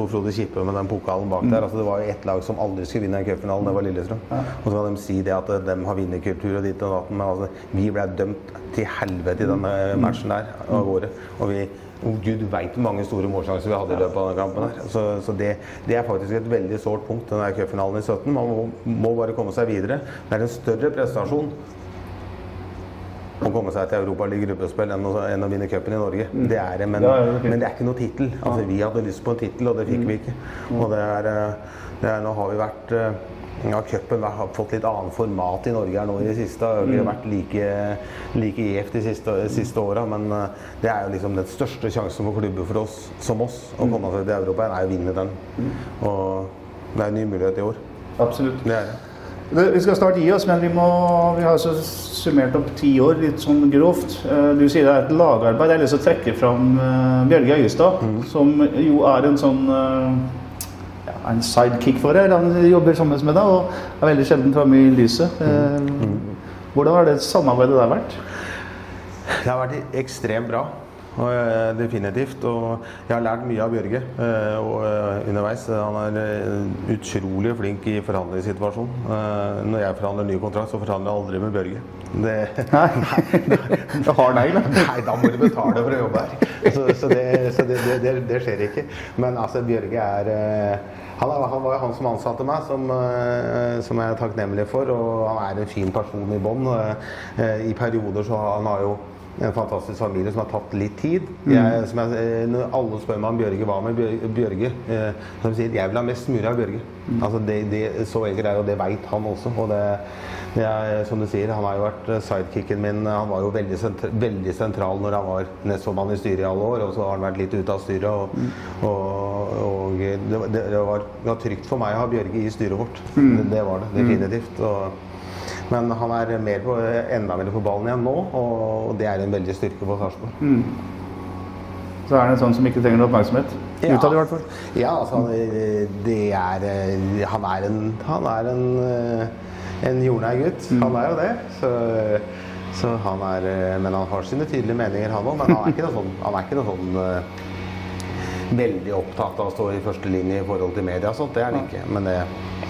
Speaker 2: Frode Kippe med den pokalen bak der. altså Det var jo ett lag som aldri skulle vinne en cupfinale, det var Lillestrøm. Og så kan de si det at eh, de har vinnerkultur og ditt og datt, men altså, vi ble dømt til helvete i denne matchen der av gårde. Og vi og Gud veit mange store målsjanser vi hadde i løpet av denne kampen. her. Så, så det, det er faktisk et veldig sårt punkt, den der cupfinalen i 17. Man må, må bare komme seg videre. Det er en større prestasjon å komme seg til Europaliga gruppespill enn, å- enn å vinne cupen i Norge. Det er det, men, men det er ikke noe tittel. Altså, vi hadde lyst på en tittel, og det fikk vi ikke. Og det er, eh, er, nå har vi vært eh, ja, Cupen har fått litt annet format i Norge her nå i det siste. Det har ikke vært like, like gjevt de siste, siste åra, men eh, det er jo liksom den største sjansen for klubber for oss som oss å komme seg til Europa, er å vinne den. Og det er en ny mulighet i år.
Speaker 1: Absolutt.
Speaker 2: Det er det.
Speaker 1: Vi skal snart gi oss, men vi, må, vi har altså summert opp ti år, litt sånn grovt. Eh, Du sier det er et lagarbeid. Jeg har lyst til å trekke fram Bjørge Øyestad, som jo er en sånn en sidekick for deg. Han jobber sammen med deg og er veldig sjelden framme i lyset. Eh, Hvordan har det samarbeidet der vært?
Speaker 2: Det har vært ekstremt bra. Og, eh, definitivt. Og jeg har lært mye av Bjørge eh, og, eh, underveis. Han er utrolig flink i forhandlingssituasjonen. Når jeg forhandler ny kontrakt, så forhandler jeg aldri med Bjørge. Det,
Speaker 1: Du har negl, da.
Speaker 2: Nei, da må du betale for å jobbe her. Så, så, det, så det, det, skjer ikke. Men altså, Bjørge er han, er- han var jo han som ansatte meg, som, som jeg er takknemlig for. Og han er en fin person i bånn. I perioder så han har jo en fantastisk familie som har tatt litt tid. Jeg, som jeg, eh, når alle spør meg om Bjørge, hva med Bjør- Bjørge? Eh, som sier, jeg vil ha mest mulig av Bjørge. Altså det, det, så enkelt er det, og det veit han også. Og det, det er, som du sier, han har jo vært eh, sidekicken min. Han var jo veldig, sentra, veldig sentral når han var nestformann i styret i alle år, og så har han vært litt ute av styret. Og, og, og det, var, det var trygt for meg å ha Bjørge i styret vårt. Det, det var det definitivt. Og, men han er mer på, enda mer på ballen igjen nå, og det er en veldig styrke for Sarpsborg.
Speaker 1: Så er det en sånn som ikke trenger noe oppmerksomhet.
Speaker 2: Ja.
Speaker 1: Utad i hvert fall.
Speaker 2: Ja, altså det er Han er en, han er en, en jordnær gutt. Han er jo det. Så, så han er Men han har sine tydelige meninger, han òg. Men han er ikke noe sånn, han er ikke noe sånn eh, veldig opptatt av å stå i første linje i forhold til media og sånt. Det er han ikke. Men det,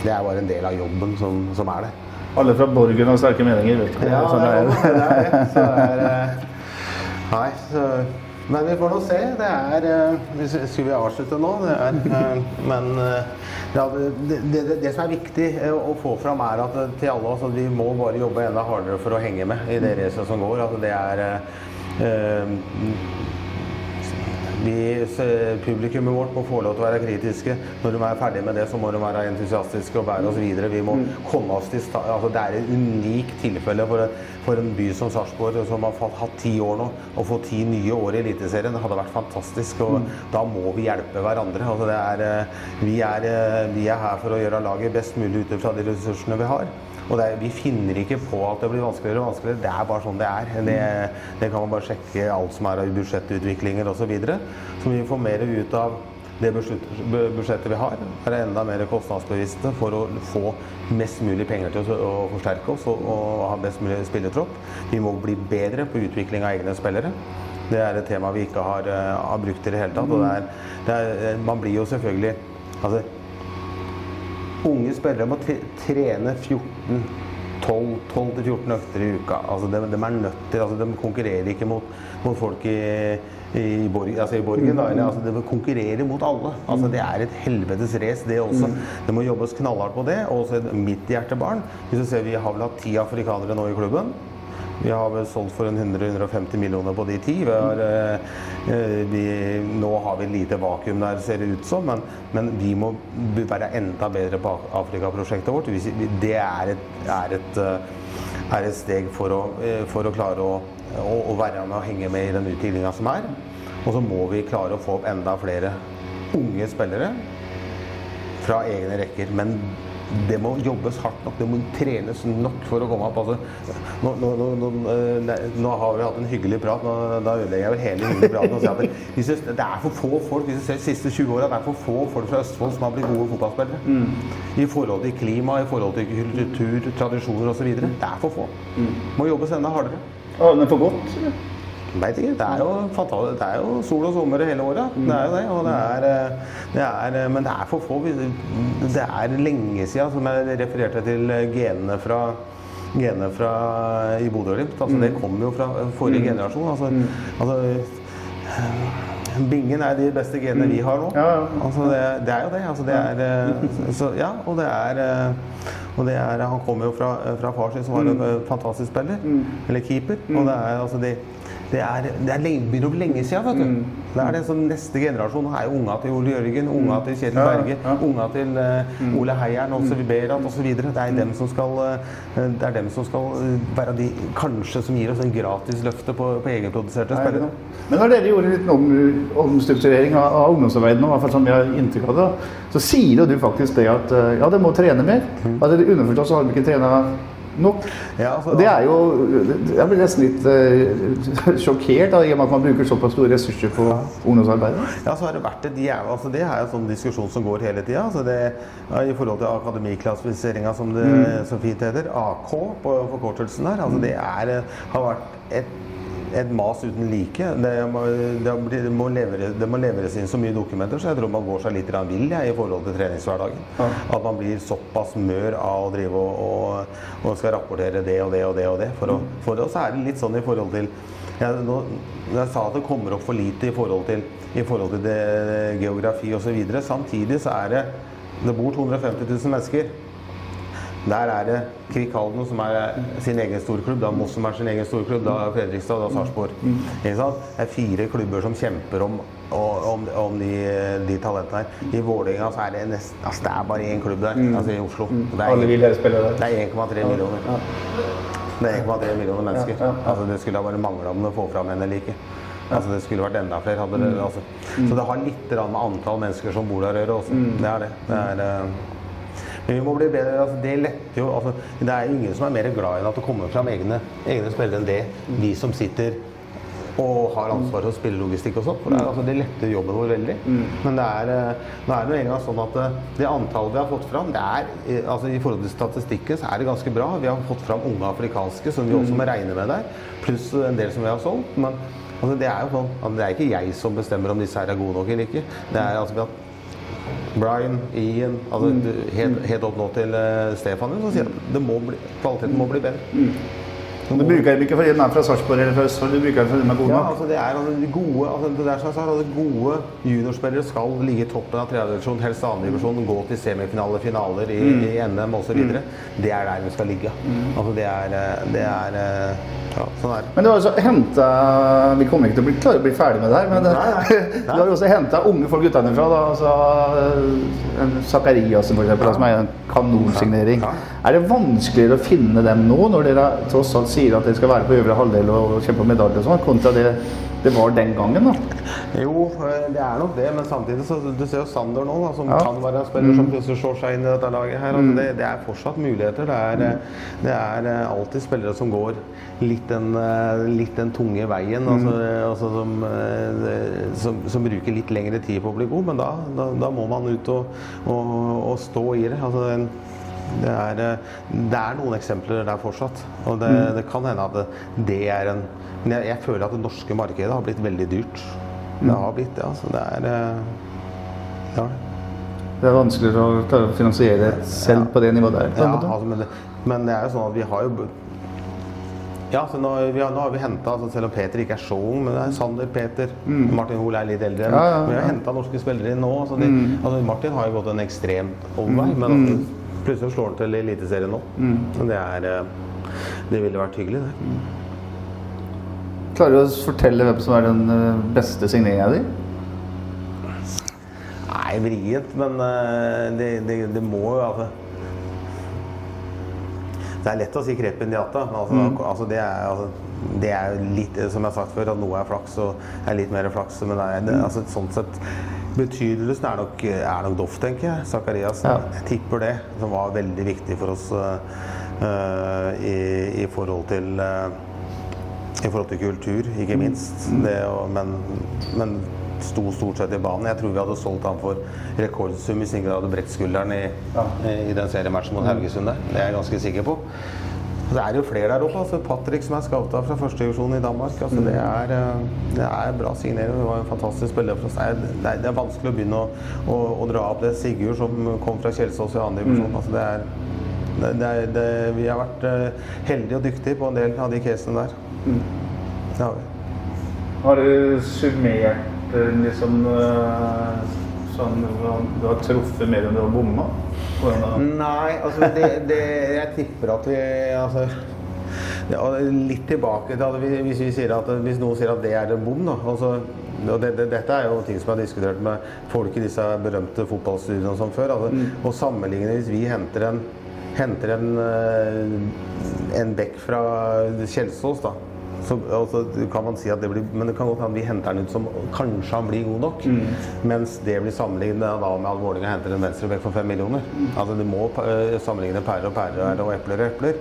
Speaker 2: det er bare en del av jobben som, som er det.
Speaker 1: Alle fra Borgen har sterke meninger, vet du.
Speaker 2: Ja,
Speaker 1: Sånn
Speaker 2: det er det. er det. Er, eh, nei, så, men vi får nå se. Det er eh, Skulle vi avslutte nå? Det er, eh, men ja, det, det, det, det som er viktig å få fram, er at til alle oss at vi må bare jobbe enda hardere for å henge med i det racet som går. At det er vi, publikummet vårt må få lov til å være kritiske. Når de er ferdige med det, så må de være entusiastiske og bære oss videre. Vi må komme oss til altså, Det er et unikt tilfelle for, for en by som Sarpsborg, som har hatt ti år nå, å få ti nye år i Eliteserien. Det hadde vært fantastisk. og Da må vi hjelpe hverandre. Altså, det er, eh, vi, er, eh, vi er her for å gjøre laget best mulig ut fra de ressursene vi har. Og er, vi finner ikke på at det blir vanskeligere og vanskeligere. Det er bare sånn det er. Det, det kan man bare sjekke alt som er av budsjettutviklinger osv. Så, så vi får mer ut av det budsjettet vi har. Være enda mer kostnadsbevisste for å få mest mulig penger til å, forsterke oss og, og ha best mulig spillertropp. Vi må bli bedre på utvikling av egne spillere. Det er et tema vi ikke har, eh, har brukt i det hele tatt. Det er, det er, man blir jo selvfølgelig altså, Unge spillere må tre- trene 14 12-14 økter i uka. Altså, de, de er nødt til, altså, de konkurrerer ikke mot, mot folk i, i, Borg, altså i Borgen. Da, eller, altså, de konkurrerer mot alle. Altså, det er et helvetes race, det også. Det må jobbes knallhardt på det. Og også mitt hjertebarn. Hvis du ser, Vi har vel hatt ti afrikanere nå i klubben. Vi har vel solgt for 100-150 millioner på de ti. Eh, eh, nå har vi lite vakuum der, ser det ut som, men, men vi må være enda bedre på Afrikaprosjektet vårt. Det er et, er et, eh, er et steg for å, for å klare å, å, å være med og henge med i den utviklinga som er. Og så må vi klare å få opp enda flere unge spillere fra egne rekker. Men det må jobbes hardt nok, det må trenes nok for å komme opp. Altså, nå, nå, nå, nå, eh, har vi hatt en hyggelig prat, da ødelegger jeg vel hele hyggelig praten. og sier at det, hvis det, det er for få folk hvis du ser de siste 20 åra, det er for få folk fra Østfold som har blitt gode fotballspillere. I forhold til klima, i forhold til kultur, tradisjoner osv. Det er for få. Må jobbes enda hardere.
Speaker 1: Ja, den for godt?
Speaker 2: Vet ikke. Det er jo. Det er jo sol og sommer hele året. Det er jo det. Og det er, eh, det er, eh, men det er for få. Det er lenge siden, som jeg refererte til genene fra genene fra i Bodø-Glimt. Altså, Det kommer jo fra forrige generasjon. Altså, altså, eh, Bingen er de beste genene vi har nå.
Speaker 1: Ja, ja.
Speaker 2: Altså, det, det er jo det. Altså, det er, så, ja, og det er, og det er Han kommer jo fra, fra far sin, som var en fantastisk spiller. Eller keeper. Og det er altså det det er, det er lenge, begynner å bli lenge siden, vet du. Det er det som neste generasjon er jo unga til Ole Jørgen, unga til Kjetil
Speaker 1: Ja,
Speaker 2: Berge,
Speaker 1: ja.
Speaker 2: unga til uh, Ole Heieren osv. Osv. Det er dem som skal, eh, det er dem som skal eh, være de kanskje som gir oss en gratis løfte på, på egenproduserte spillere.
Speaker 1: Men når dere gjorde en liten om, omstrukturering av, av ungdomsarbeidet nå, i hvert fall som vi har inntrykk av det, så sier jo du faktisk det at eh, ja, det må trene mer. At det Underforstått så har de ikke trena nok.
Speaker 2: Ja, for,
Speaker 1: og det er jo Jeg blir nesten litt uh, sjokkert da, i og med at man bruker såpass store ressurser på ungdomsarbeidet.
Speaker 2: Ja, så har det vært et jævla altså Det er jo en sånn diskusjon som går hele tida. Altså ja, I forhold til akademiklassifiseringa, som det så fint heter. AK på forkortelsen her. Altså det er, eh, har vært et et mas uten like. Det må, det, må leveres, det må leveres inn så mye dokumenter, så jeg tror man går seg litt vill i forhold til treningshverdagen. At man blir såpass mør av å drive og, og, og skal rapportere det og det og det. og det. For, å, for oss er det litt sånn i forhold til jeg, nå, jeg sa at det kommer opp for lite i forhold til, i forhold til det, geografi osv. Samtidig så er det Det bor 250 000 mennesker. Der er det Kvikk Halden som er sin egen storklubb, da Moss som er sin egen storklubb, da Fredrikstad, da Sarpsborg. Det er fire klubber som kjemper om, om, om de, de talentene her. I Vålerenga så er det nest, altså Det er bare én klubb der, altså i Oslo. Er,
Speaker 1: Alle vil spille der.
Speaker 2: det er 1,3 millioner. Det er 1,3 millioner mennesker.
Speaker 1: Ja, ja, ja.
Speaker 2: Altså, det skulle ha bare mangla om det får fram en eller ikke. Altså, det skulle vært enda flere. Hadde det, altså. Så det har litt med antall mennesker som bor der å gjøre også. Det er det. det er, eh, vi må bli bedre. Altså, det letter jo altså, Det er ingen som er mer glad enn at det kommer fram egne, egne spillere enn det vi som sitter og har ansvar for spillelogistikk og sånn. For det, er, altså, det letter jobben vår veldig. Men det er, det er en gang sånn at eh, det antallet vi har fått fram, det er, eh, altså, i forhold til statistikken, så er det ganske bra. Vi har fått fram unge afrikanske, som vi også må regne med der. Pluss en del som vi har solgt. Men altså, det er jo sånn at det er ikke jeg som bestemmer om disse her er gode nok eller ikke. Det er altså har Brian, Ian altså, du- helt, helt opp nå til uh, Stefan som sier at må bli, kvaliteten må bli bedre.
Speaker 1: Du bruker dem ikke fordi den er fra Sarpsborg eller fra Østfold, du bruker dem fordi den er
Speaker 2: god
Speaker 1: nok.
Speaker 2: Ja, altså det er altså, de gode, altså det der som jeg altså gode juniorspillere skal ligge i toppen av tredje divisjon, helst annen divisjon, gå til semifinaler, finaler i,
Speaker 1: Mm.
Speaker 2: i NM osv. Det er der vi skal ligge. Altså det er, eh, det er eh, Ja, sånn er.
Speaker 1: Men du har også henta Vi kommer ikke til å bli klare å bli ferdig med det her, men du har jo også henta unge folk utenfra. Altså, en Zakariassen da, som er en kanonsignering. Er det vanskeligere å finne dem nå, når dere tross alt sier at dere skal være på øvre halvdel og kjempe om medalje og sånn, kontra det det var den gangen? da?
Speaker 2: Jo, eh, det er nok det, men samtidig så Du ser jo Sander nå, da, som
Speaker 1: Ja.
Speaker 2: kan være en spiller som plutselig slår seg inn i dette laget her. Altså det, det er fortsatt muligheter. Det er, mm. det er eh, alltid spillere som går litt den, eh, litt den tunge veien. Altså, altså som, eh, som, som bruker litt lengre tid på å bli god, men da, da, da må man ut og, og, og stå i det. Altså, en, det er, eh, det er noen eksempler der fortsatt. Og det, det kan hende at det, det er en Men jeg, jeg føler at det norske markedet har blitt veldig dyrt. Det har blitt det, altså. Det er eh, ja.
Speaker 1: Det er vanskeligere å klare å finansiere selv på det nivået der.
Speaker 2: ja altså, men, det, men det er jo sånn at vi har jo ja, så nå, vi har, nå har vi henta, altså, selv om Peter ikke er så ung, men det er Sander, Peter Martin Hoel er litt eldre.
Speaker 1: Mm. Ja, ja,
Speaker 2: Men vi har
Speaker 1: ja.
Speaker 2: henta norske spillere nå. Altså, de, altså, Martin har jo gått en ekstremt omvei,
Speaker 1: Mm.
Speaker 2: men altså, plutselig slår han til Eliteserien nå. Mm. det er eh, Det ville vært hyggelig, det.
Speaker 1: Klarer du å fortelle hvem som er den eh, beste signeringa di?
Speaker 2: Nei, vrient, men eh, det, det, det må jo altså Det er lett å si Kreppen Diata, men altså, altså, det er altså, det er litt, som jeg har sagt før, at noe er flaks og er litt mer flaks. Men det er, det, altså, sånn sett Betydelsen er nok, er nok Doff, tenker jeg. Zakarias.
Speaker 1: Ja.
Speaker 2: Jeg tipper det. Som var veldig viktig for oss uh, i, i forhold til uh, i forhold til kultur, ikke minst. Det, og, men, men sto stort sett i banen. Jeg tror vi hadde solgt han for rekordsum hvis ingen hadde brekt skulderen i, i den seriematchen mot Haugesund der. Det er jeg ganske sikker på. Det er jo flere der oppe. altså Patrick som er scouta fra førstedivisjon i Danmark. altså det er, eh, det er bra signering. Det var en fantastisk spiller for oss. Det er, det er, vanskelig å begynne å, å, å dra opp det. Sigurd som kom fra Kjelsås i andre divisjon. altså det er det, er, det, vi har vært eh, heldige og dyktige på en del av de casene der. Det har vi.
Speaker 1: Har du summert eh, liksom sånn Du har truffet mer enn du har bomma?
Speaker 2: Nei, altså det, det, jeg tipper at vi altså, ja, Litt tilbake til at vi, hvis, vi sier at, hvis noen sier at det er en bom, da. Altså, og det, det, dette er jo ting som er diskutert med folk i disse berømte fotballstudiene som før. Altså, Å sammenligne hvis vi henter en, henter en, eh, en bekk fra Kjelsås, da. Så altså, kan man si at det blir Men det kan godt hende vi henter han ut som kanskje han blir god nok. Mens det blir sammenlignet da med at Vålerenga henter en venstrebekk for fem millioner. Altså Du må eh, sammenligne pærer og pærer og epler og epler.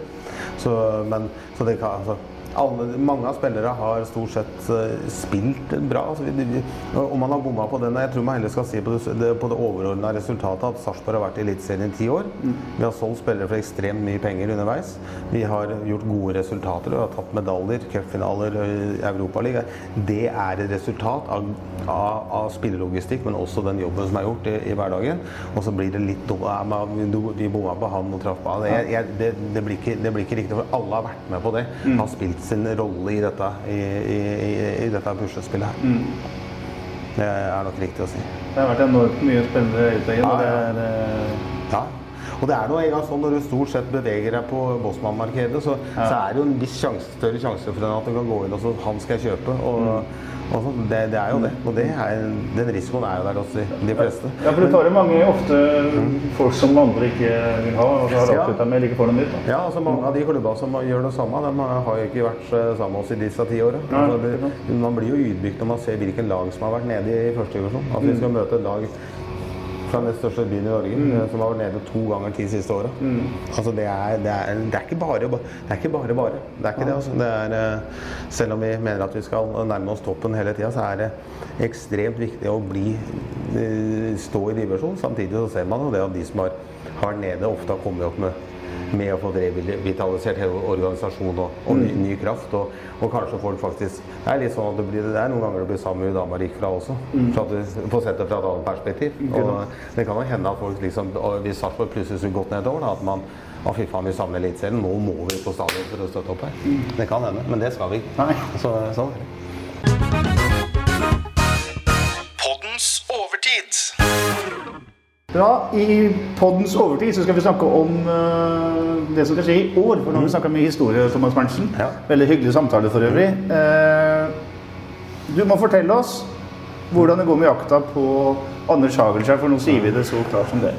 Speaker 2: Så, men, så det kan altså alle, mange av spillere har stort sett eh, spilt bra. Altså, vi, om man har bomma på den Jeg tror man heller skal si på det, på det overordna resultatet at Sarpsborg har vært i Eliteserien i ti år. Vi har solgt spillere for ekstremt mye penger underveis. Vi har gjort gode resultater. Vi har tatt medaljer, cupfinaler, eh, Europaliga. Det er et resultat av, av, av spillelogistikk, men også den jobben som er gjort i, i hverdagen. Og så blir det litt Vi bomma på han og traff på han. Jeg, jeg, det, det, blir ikke, det blir ikke riktig, for alle har vært med på det. Har spilt sin rolle i dette, i, i, i, i dette puslespillet her. Det er nok riktig å si.
Speaker 1: Det har vært enormt mye spennende og det
Speaker 2: Ja, Ja. Og det er nå engang sånn når du stort sett beveger deg på Bosman-markedet, så, så er det jo en viss sjans, større sjanse for at du kan gå inn og så han skal jeg kjøpe. Og, og så, det, det er jo det. Og det er, den risikoen er jo der hos de, de fleste.
Speaker 1: Ja, for du tar jo mange ofte folk som andre ikke vil ha, og så har
Speaker 2: Ja.
Speaker 1: avslutta med like får dem ut. Da.
Speaker 2: Ja, altså Mange av de klubbene som gjør det samme, de har jo ikke vært eh, sammen med oss i disse ti åra. Altså, man blir jo ydmyk når man ser hvilken lag som har vært nede i første divisjon. Altså, vi skal møte et lag fra den største byen i Norge mm. som har vært nede to ganger de siste åra. Altså, det, er, det, er, det er ikke bare det er ikke bare bare. Det er ikke det, altså. det er, eh, selv om vi mener at vi skal nærme oss toppen hele tida, så er det ekstremt viktig å bli eh, stå i divisjon. Samtidig så ser man jo det at de som har, har nede, ofte har kommet opp med med å få revitalisert hele organisasjonen og, og ny, ny kraft. Og, og kanskje folk faktisk Det er litt sånn at det, blir, det der noen ganger det blir samme Udama gikk fra også. For at du får sett det fra et annet perspektiv. Og det kan jo hende at folk liksom Hvis Sarpsborg plutselig skulle gått nedover, da, at man å fy faen, vi savner Eliteserien. Nå må vi på stadion for å støtte opp her. Det kan hende, men det skal vi ikke. Så, sånn er det.
Speaker 1: Ja, I poddens overtid så skal vi snakke om uh, det som skal skje i år. For nå har vi snakka mye historie, Thomas Berntsen.
Speaker 2: Ja.
Speaker 1: Veldig hyggelig samtale for øvrig. Uh, du må fortelle oss hvordan det går med jakta på Anders Hagelskjær, for nå sier vi det så klart som det.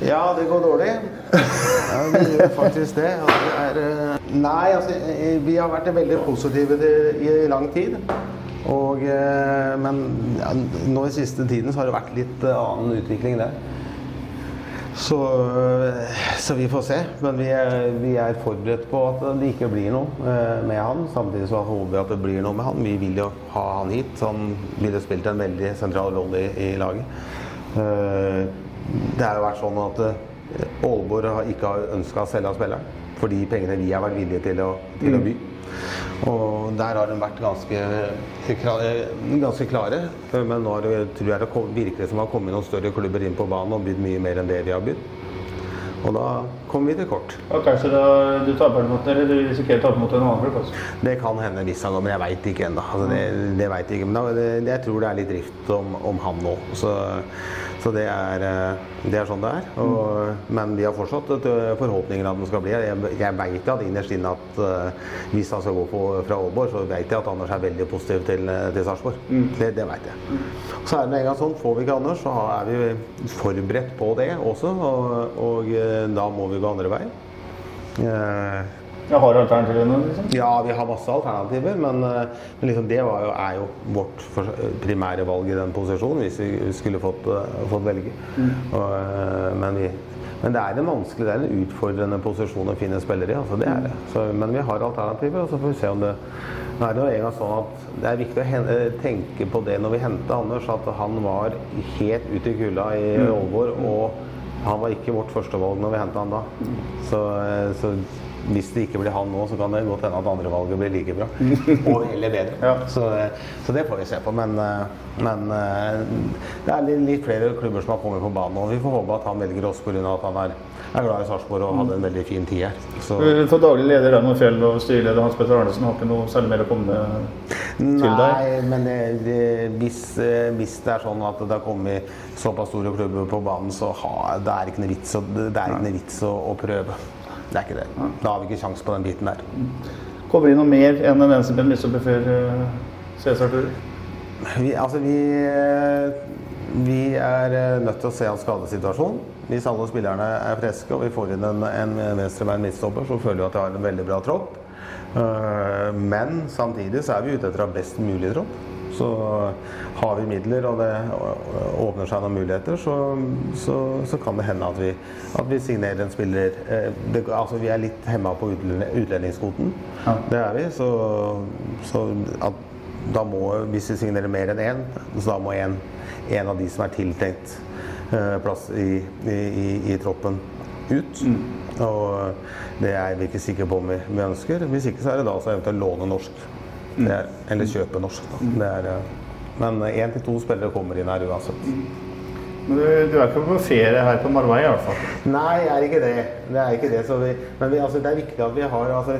Speaker 2: Ja, det går dårlig. Ja, det gjør faktisk det. Det er, eh, nei, altså, vi har vært veldig positive i lang tid. Og, eh, men ja, nå i siste tiden så har det vært litt eh, annen utvikling der. Så, eh, så vi får se. Men vi er, vi er forberedt på at det ikke blir noe med han. Samtidig så håper vi at det blir noe med han. Vi vil jo ha han hit. Han ville spilt en veldig sentral rolle i, i laget. Det har jo vært sånn at Aalborg ikke har ønska å selge av spilleren for de pengene vi har vært villige til å, til å by. Og der har de vært ganske, ganske klare. Men nå tror jeg det virker som det har kommet noen større klubber inn på banen og bydd mye mer enn det vi har bydd. Og da kommer vi til kort.
Speaker 1: Og kanskje da du taper mot, eller du risikerer å tape mot en annen klubb også.
Speaker 2: Det kan hende hvis han går, men jeg veit ikke ennå. Altså, det, det vet jeg ikke. Men da, det, jeg tror det er litt drift om, om han nå. Så, så det, er, eh, det er sånn det er. Og, men vi har fortsatt forhåpninger at den skal bli her. Jeg, jeg veit at innerst inne at eh, hvis han skal gå på, fra Aalborg, så veit jeg at Anders er veldig positiv til, eh, til Sarpsborg. Det, det veit jeg. Så er det en gang sånn, får vi ikke Anders, så er vi forberedt på det også. Og, og eh, da må vi gå andre veien.
Speaker 1: Jeg har alternativene, liksom.
Speaker 2: ja, vi har masse alternativer, men, eh, men liksom det var jo, er jo vårt primære valg i den posisjonen, hvis vi skulle fått, eh, fått velge. Og, eh, men, vi, men det er en vanskelig, det er en utfordrende posisjon å finne spillere i. Altså det er det. Så, men vi har alternativer, og så får vi se om det Nå er det jo en gang sånn at det er viktig å hen- tenke på det når vi henta Anders, at han var helt ute i kulda i Aalborg, og han var ikke vårt førstevalg når vi henta han da. Så, eh, så hvis det ikke blir han nå, så kan det godt hende at andrevalget blir like bra. Og eller bedre.
Speaker 1: Ja.
Speaker 2: Så, eh, så det får vi se på. Men, eh, men eh, det er litt, litt flere klubber som har kommet på banen, og vi får håpe at han velger oss pga. at han er, er glad i Sarpsborg og hadde en veldig fin tid her. Så,
Speaker 1: For daglig leder Raymond Fjell og styreleder Hans Petter Arnesen har ikke noe særlig mer å komme til deg?
Speaker 2: Nei, men det, det, hvis, hvis det er sånn at det har kommet såpass store klubber på banen, så ha, det er ikke noe vits, det er ikke noe vits å, å prøve. Det er ikke det. Da har vi ikke sjans på den biten der.
Speaker 1: Kommer det inn noe mer enn en eneste Ben Lysebø før uh, Cæsar-tur?
Speaker 2: Vi, altså vi, eh, vi er eh, nødt til å se hans skadesituasjon. Hvis alle spillerne er friske og vi får inn en, en venstrebein midtstopper, så føler vi at vi har en veldig bra tropp. Eh, Men samtidig så er vi ute etter å ha best mulig tropp. Så har vi midler og det åpner seg noen muligheter, så, så, så kan det hende at vi, at vi signerer en spiller eh, det, Altså vi er litt hemma på utlendingskvoten. Ja. Det er vi. Så, så at, da må, hvis vi signerer mer enn én, så da må en, en av de som er tiltenkt eh, plass i, i, i, troppen, ut. Og det er vi ikke sikre på om vi, vi ønsker. Hvis ikke så er det da så eventuelt låne norsk. Det er, eller kjøpe norsk. Da. Det er, eh, men én til to spillere kommer inn her uansett.
Speaker 1: Men du, du er ikke på ferie her på Marbella i hvert fall?
Speaker 2: Nei, jeg er ikke det. Det er ikke det. Så vi, men vi, altså, det er viktig at vi har altså,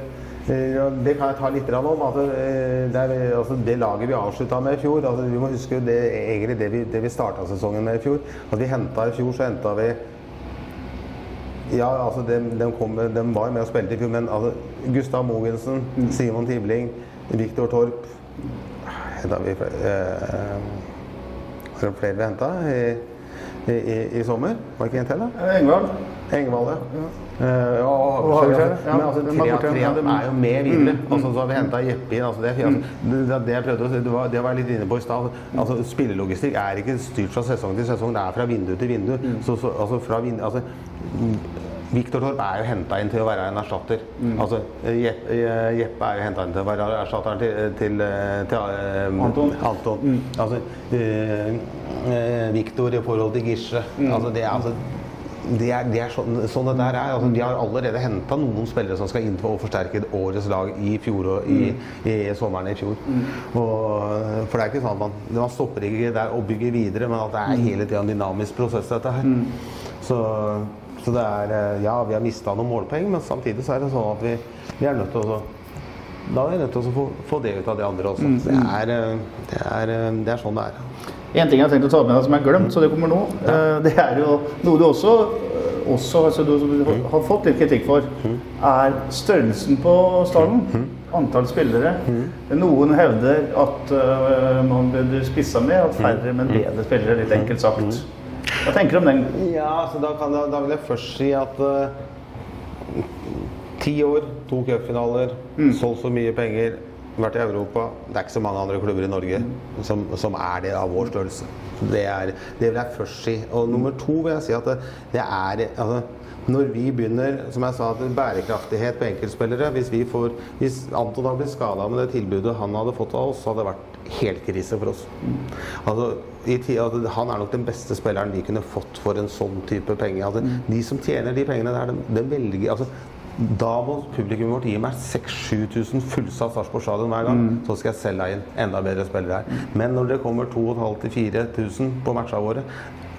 Speaker 2: eh, det kan jeg ta litt om. Altså, eh, det, er, altså, det laget vi avslutta med i fjor altså, Vi må huske det, egentlig det vi, det vi starta sesongen med i fjor. At vi henta i fjor, så henta vi ja, altså de, de, kom, de var med og spilte i fjor, men altså, Gustav Mogensen, Simon Tibling, Viktor Torp Henta vi flere eh, det flere vi henta i, i, i, i sommer? Var det ikke en til, da?
Speaker 1: Engvald?
Speaker 2: Engvald, ja. Eh, ja,
Speaker 1: Og Hagerskjær, ja.
Speaker 2: Men altså, tre, av- tre er jo med videre.
Speaker 1: Mm,
Speaker 2: Altså, så har vi henta Jeppe inn. Altså, det, altså, det, jeg prøvde å si, det var, det var jeg litt inne på i stad. Altså, spillelogistikk er ikke styrt fra sesong til sesong. Det er fra vindu til vindu.
Speaker 1: Mm.
Speaker 2: Så, så, altså, fra vindu, altså, Viktor Torp er jo henta inn til å være en erstatter.
Speaker 1: Mm.
Speaker 2: Altså, Jeppe, Jeppe er jo henta inn til å være erstatteren til, til, til, eh,
Speaker 1: Anton.
Speaker 2: Anton. Altså, eh, eh, Viktor i forhold til Gisle. Altså, det altså det er, det er sånn, sånn det der er. Altså, de har allerede henta noen spillere som skal inn å forsterke årets lag i fjor og i, i sommeren i fjor. Og, for det er ikke sånn at man, man stopper ikke der og bygger videre, men at det er hele tida en dynamisk prosess, dette her. Så, så det er eh, Ja, vi har mista noen målpoeng, men samtidig så er det sånn at vi, vi er nødt til å da er vi nødt til å få, få det ut av de andre også. Det, er, eh, det, er, eh, det er sånn det er.
Speaker 1: En ting jeg har tenkt å ta med deg som er glemt, så det kommer nå. Ja. Det er jo noe du også, også altså du du har fått litt kritikk for, er størrelsen på stallen. Antall spillere. Noen hevder at man burde spissa med, at færre, men bedre spillere, litt enkelt sagt. Hva tenker du om den?
Speaker 2: Ja, altså, da, kan, da, da vil jeg først si at uh, ti år, to cupfinaler, solgt så mye penger, vært i Europa. Det er ikke så mange andre klubber i Norge som, som er det av vår størrelse. Det, er, det vil jeg først si. Og nummer to vil jeg si at det, det er altså, når vi begynner, som jeg sa, bærekraftighet på enkeltspillere Hvis, vi får, hvis Anton hadde blitt skada med det tilbudet han hadde fått av oss, så hadde det vært helt krise for oss. Altså, i ti- altså, han er nok den beste spilleren vi kunne fått for en sånn type penger. Altså, De som tjener de pengene der, de, de velger altså, Da må publikummet vårt gi meg 6000-7000 fullsatt Sarpsborg stadion hver gang, så skal jeg selge inn enda bedre spillere her. Men når det kommer 2500-4000 på matchene våre,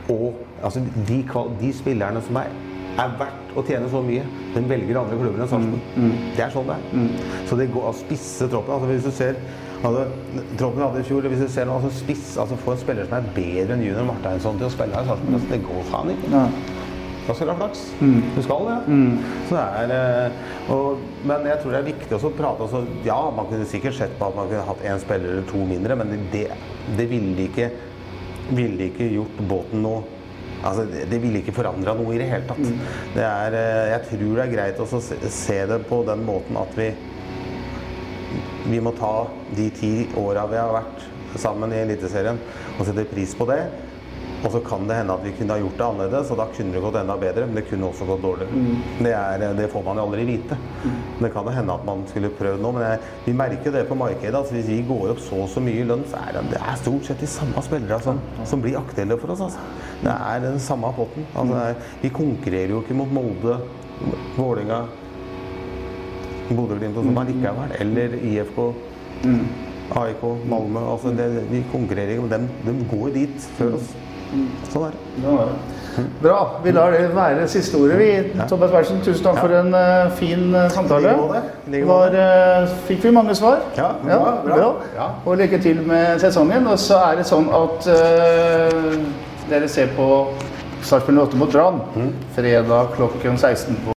Speaker 2: og altså, de, de spillerne som er er verdt å tjene så mye. Den velger andre klubber enn Sarpsborg. Det er sånn det er. Så det går å spisse troppen. Altså, hvis du ser altså, Troppen hadde i fjor, hvis du ser noe, altså, spiss, altså, Få en spiller som er bedre enn junior Marteinsson til å spille her i Sarpsborg, altså, det går faen ikke. Da skal du ha flaks. Du skal det. Så det er, eh, og, men jeg tror det er viktig også å prate også, Ja, man kunne sikkert sett på at man kunne hatt én spiller eller to mindre, men det, det ville ikke, ville ikke gjort båten noe Altså, det, ville ikke forandra noe i det hele tatt. Det er, eh, jeg tror det er greit å se, se det på den måten at vi vi må ta de ti åra vi har vært sammen i Eliteserien og sette pris på det. Og så kan det hende at vi kunne ha gjort det annerledes, og da kunne det gått enda bedre. Men det kunne også gått dårligere. Det, er, det får man jo aldri vite. Det kan jo hende at man skulle prøvd noe, men jeg, vi merker det på markedet. Altså hvis vi går opp så og så mye i lønn, så er det, det er stort sett de samme spillerne som, som blir aktuelle for oss. Altså. Det er den samme potten. Altså, er, vi konkurrerer jo ikke mot Molde, Vålerenga, Bodø-Glimt og sånn allikevel. Eller IFK. AIK, Malmö. Altså det, vi konkurrerer ikke med dem. De går dit før oss. Sånn er det.
Speaker 1: Ja, ja. Bra. Vi lar det være siste ordet. Vi, Thomas Berntsen, tusen takk for en uh, fin eh, samtale. Var, uh, fikk vi mange svar?
Speaker 2: Ja, bra, bra. Ja.
Speaker 1: Og lykke til med sesongen. Og så er det sånn at dere ser på Sarpsborg 8 mot Brann
Speaker 2: Mm.
Speaker 1: fredag klokken 16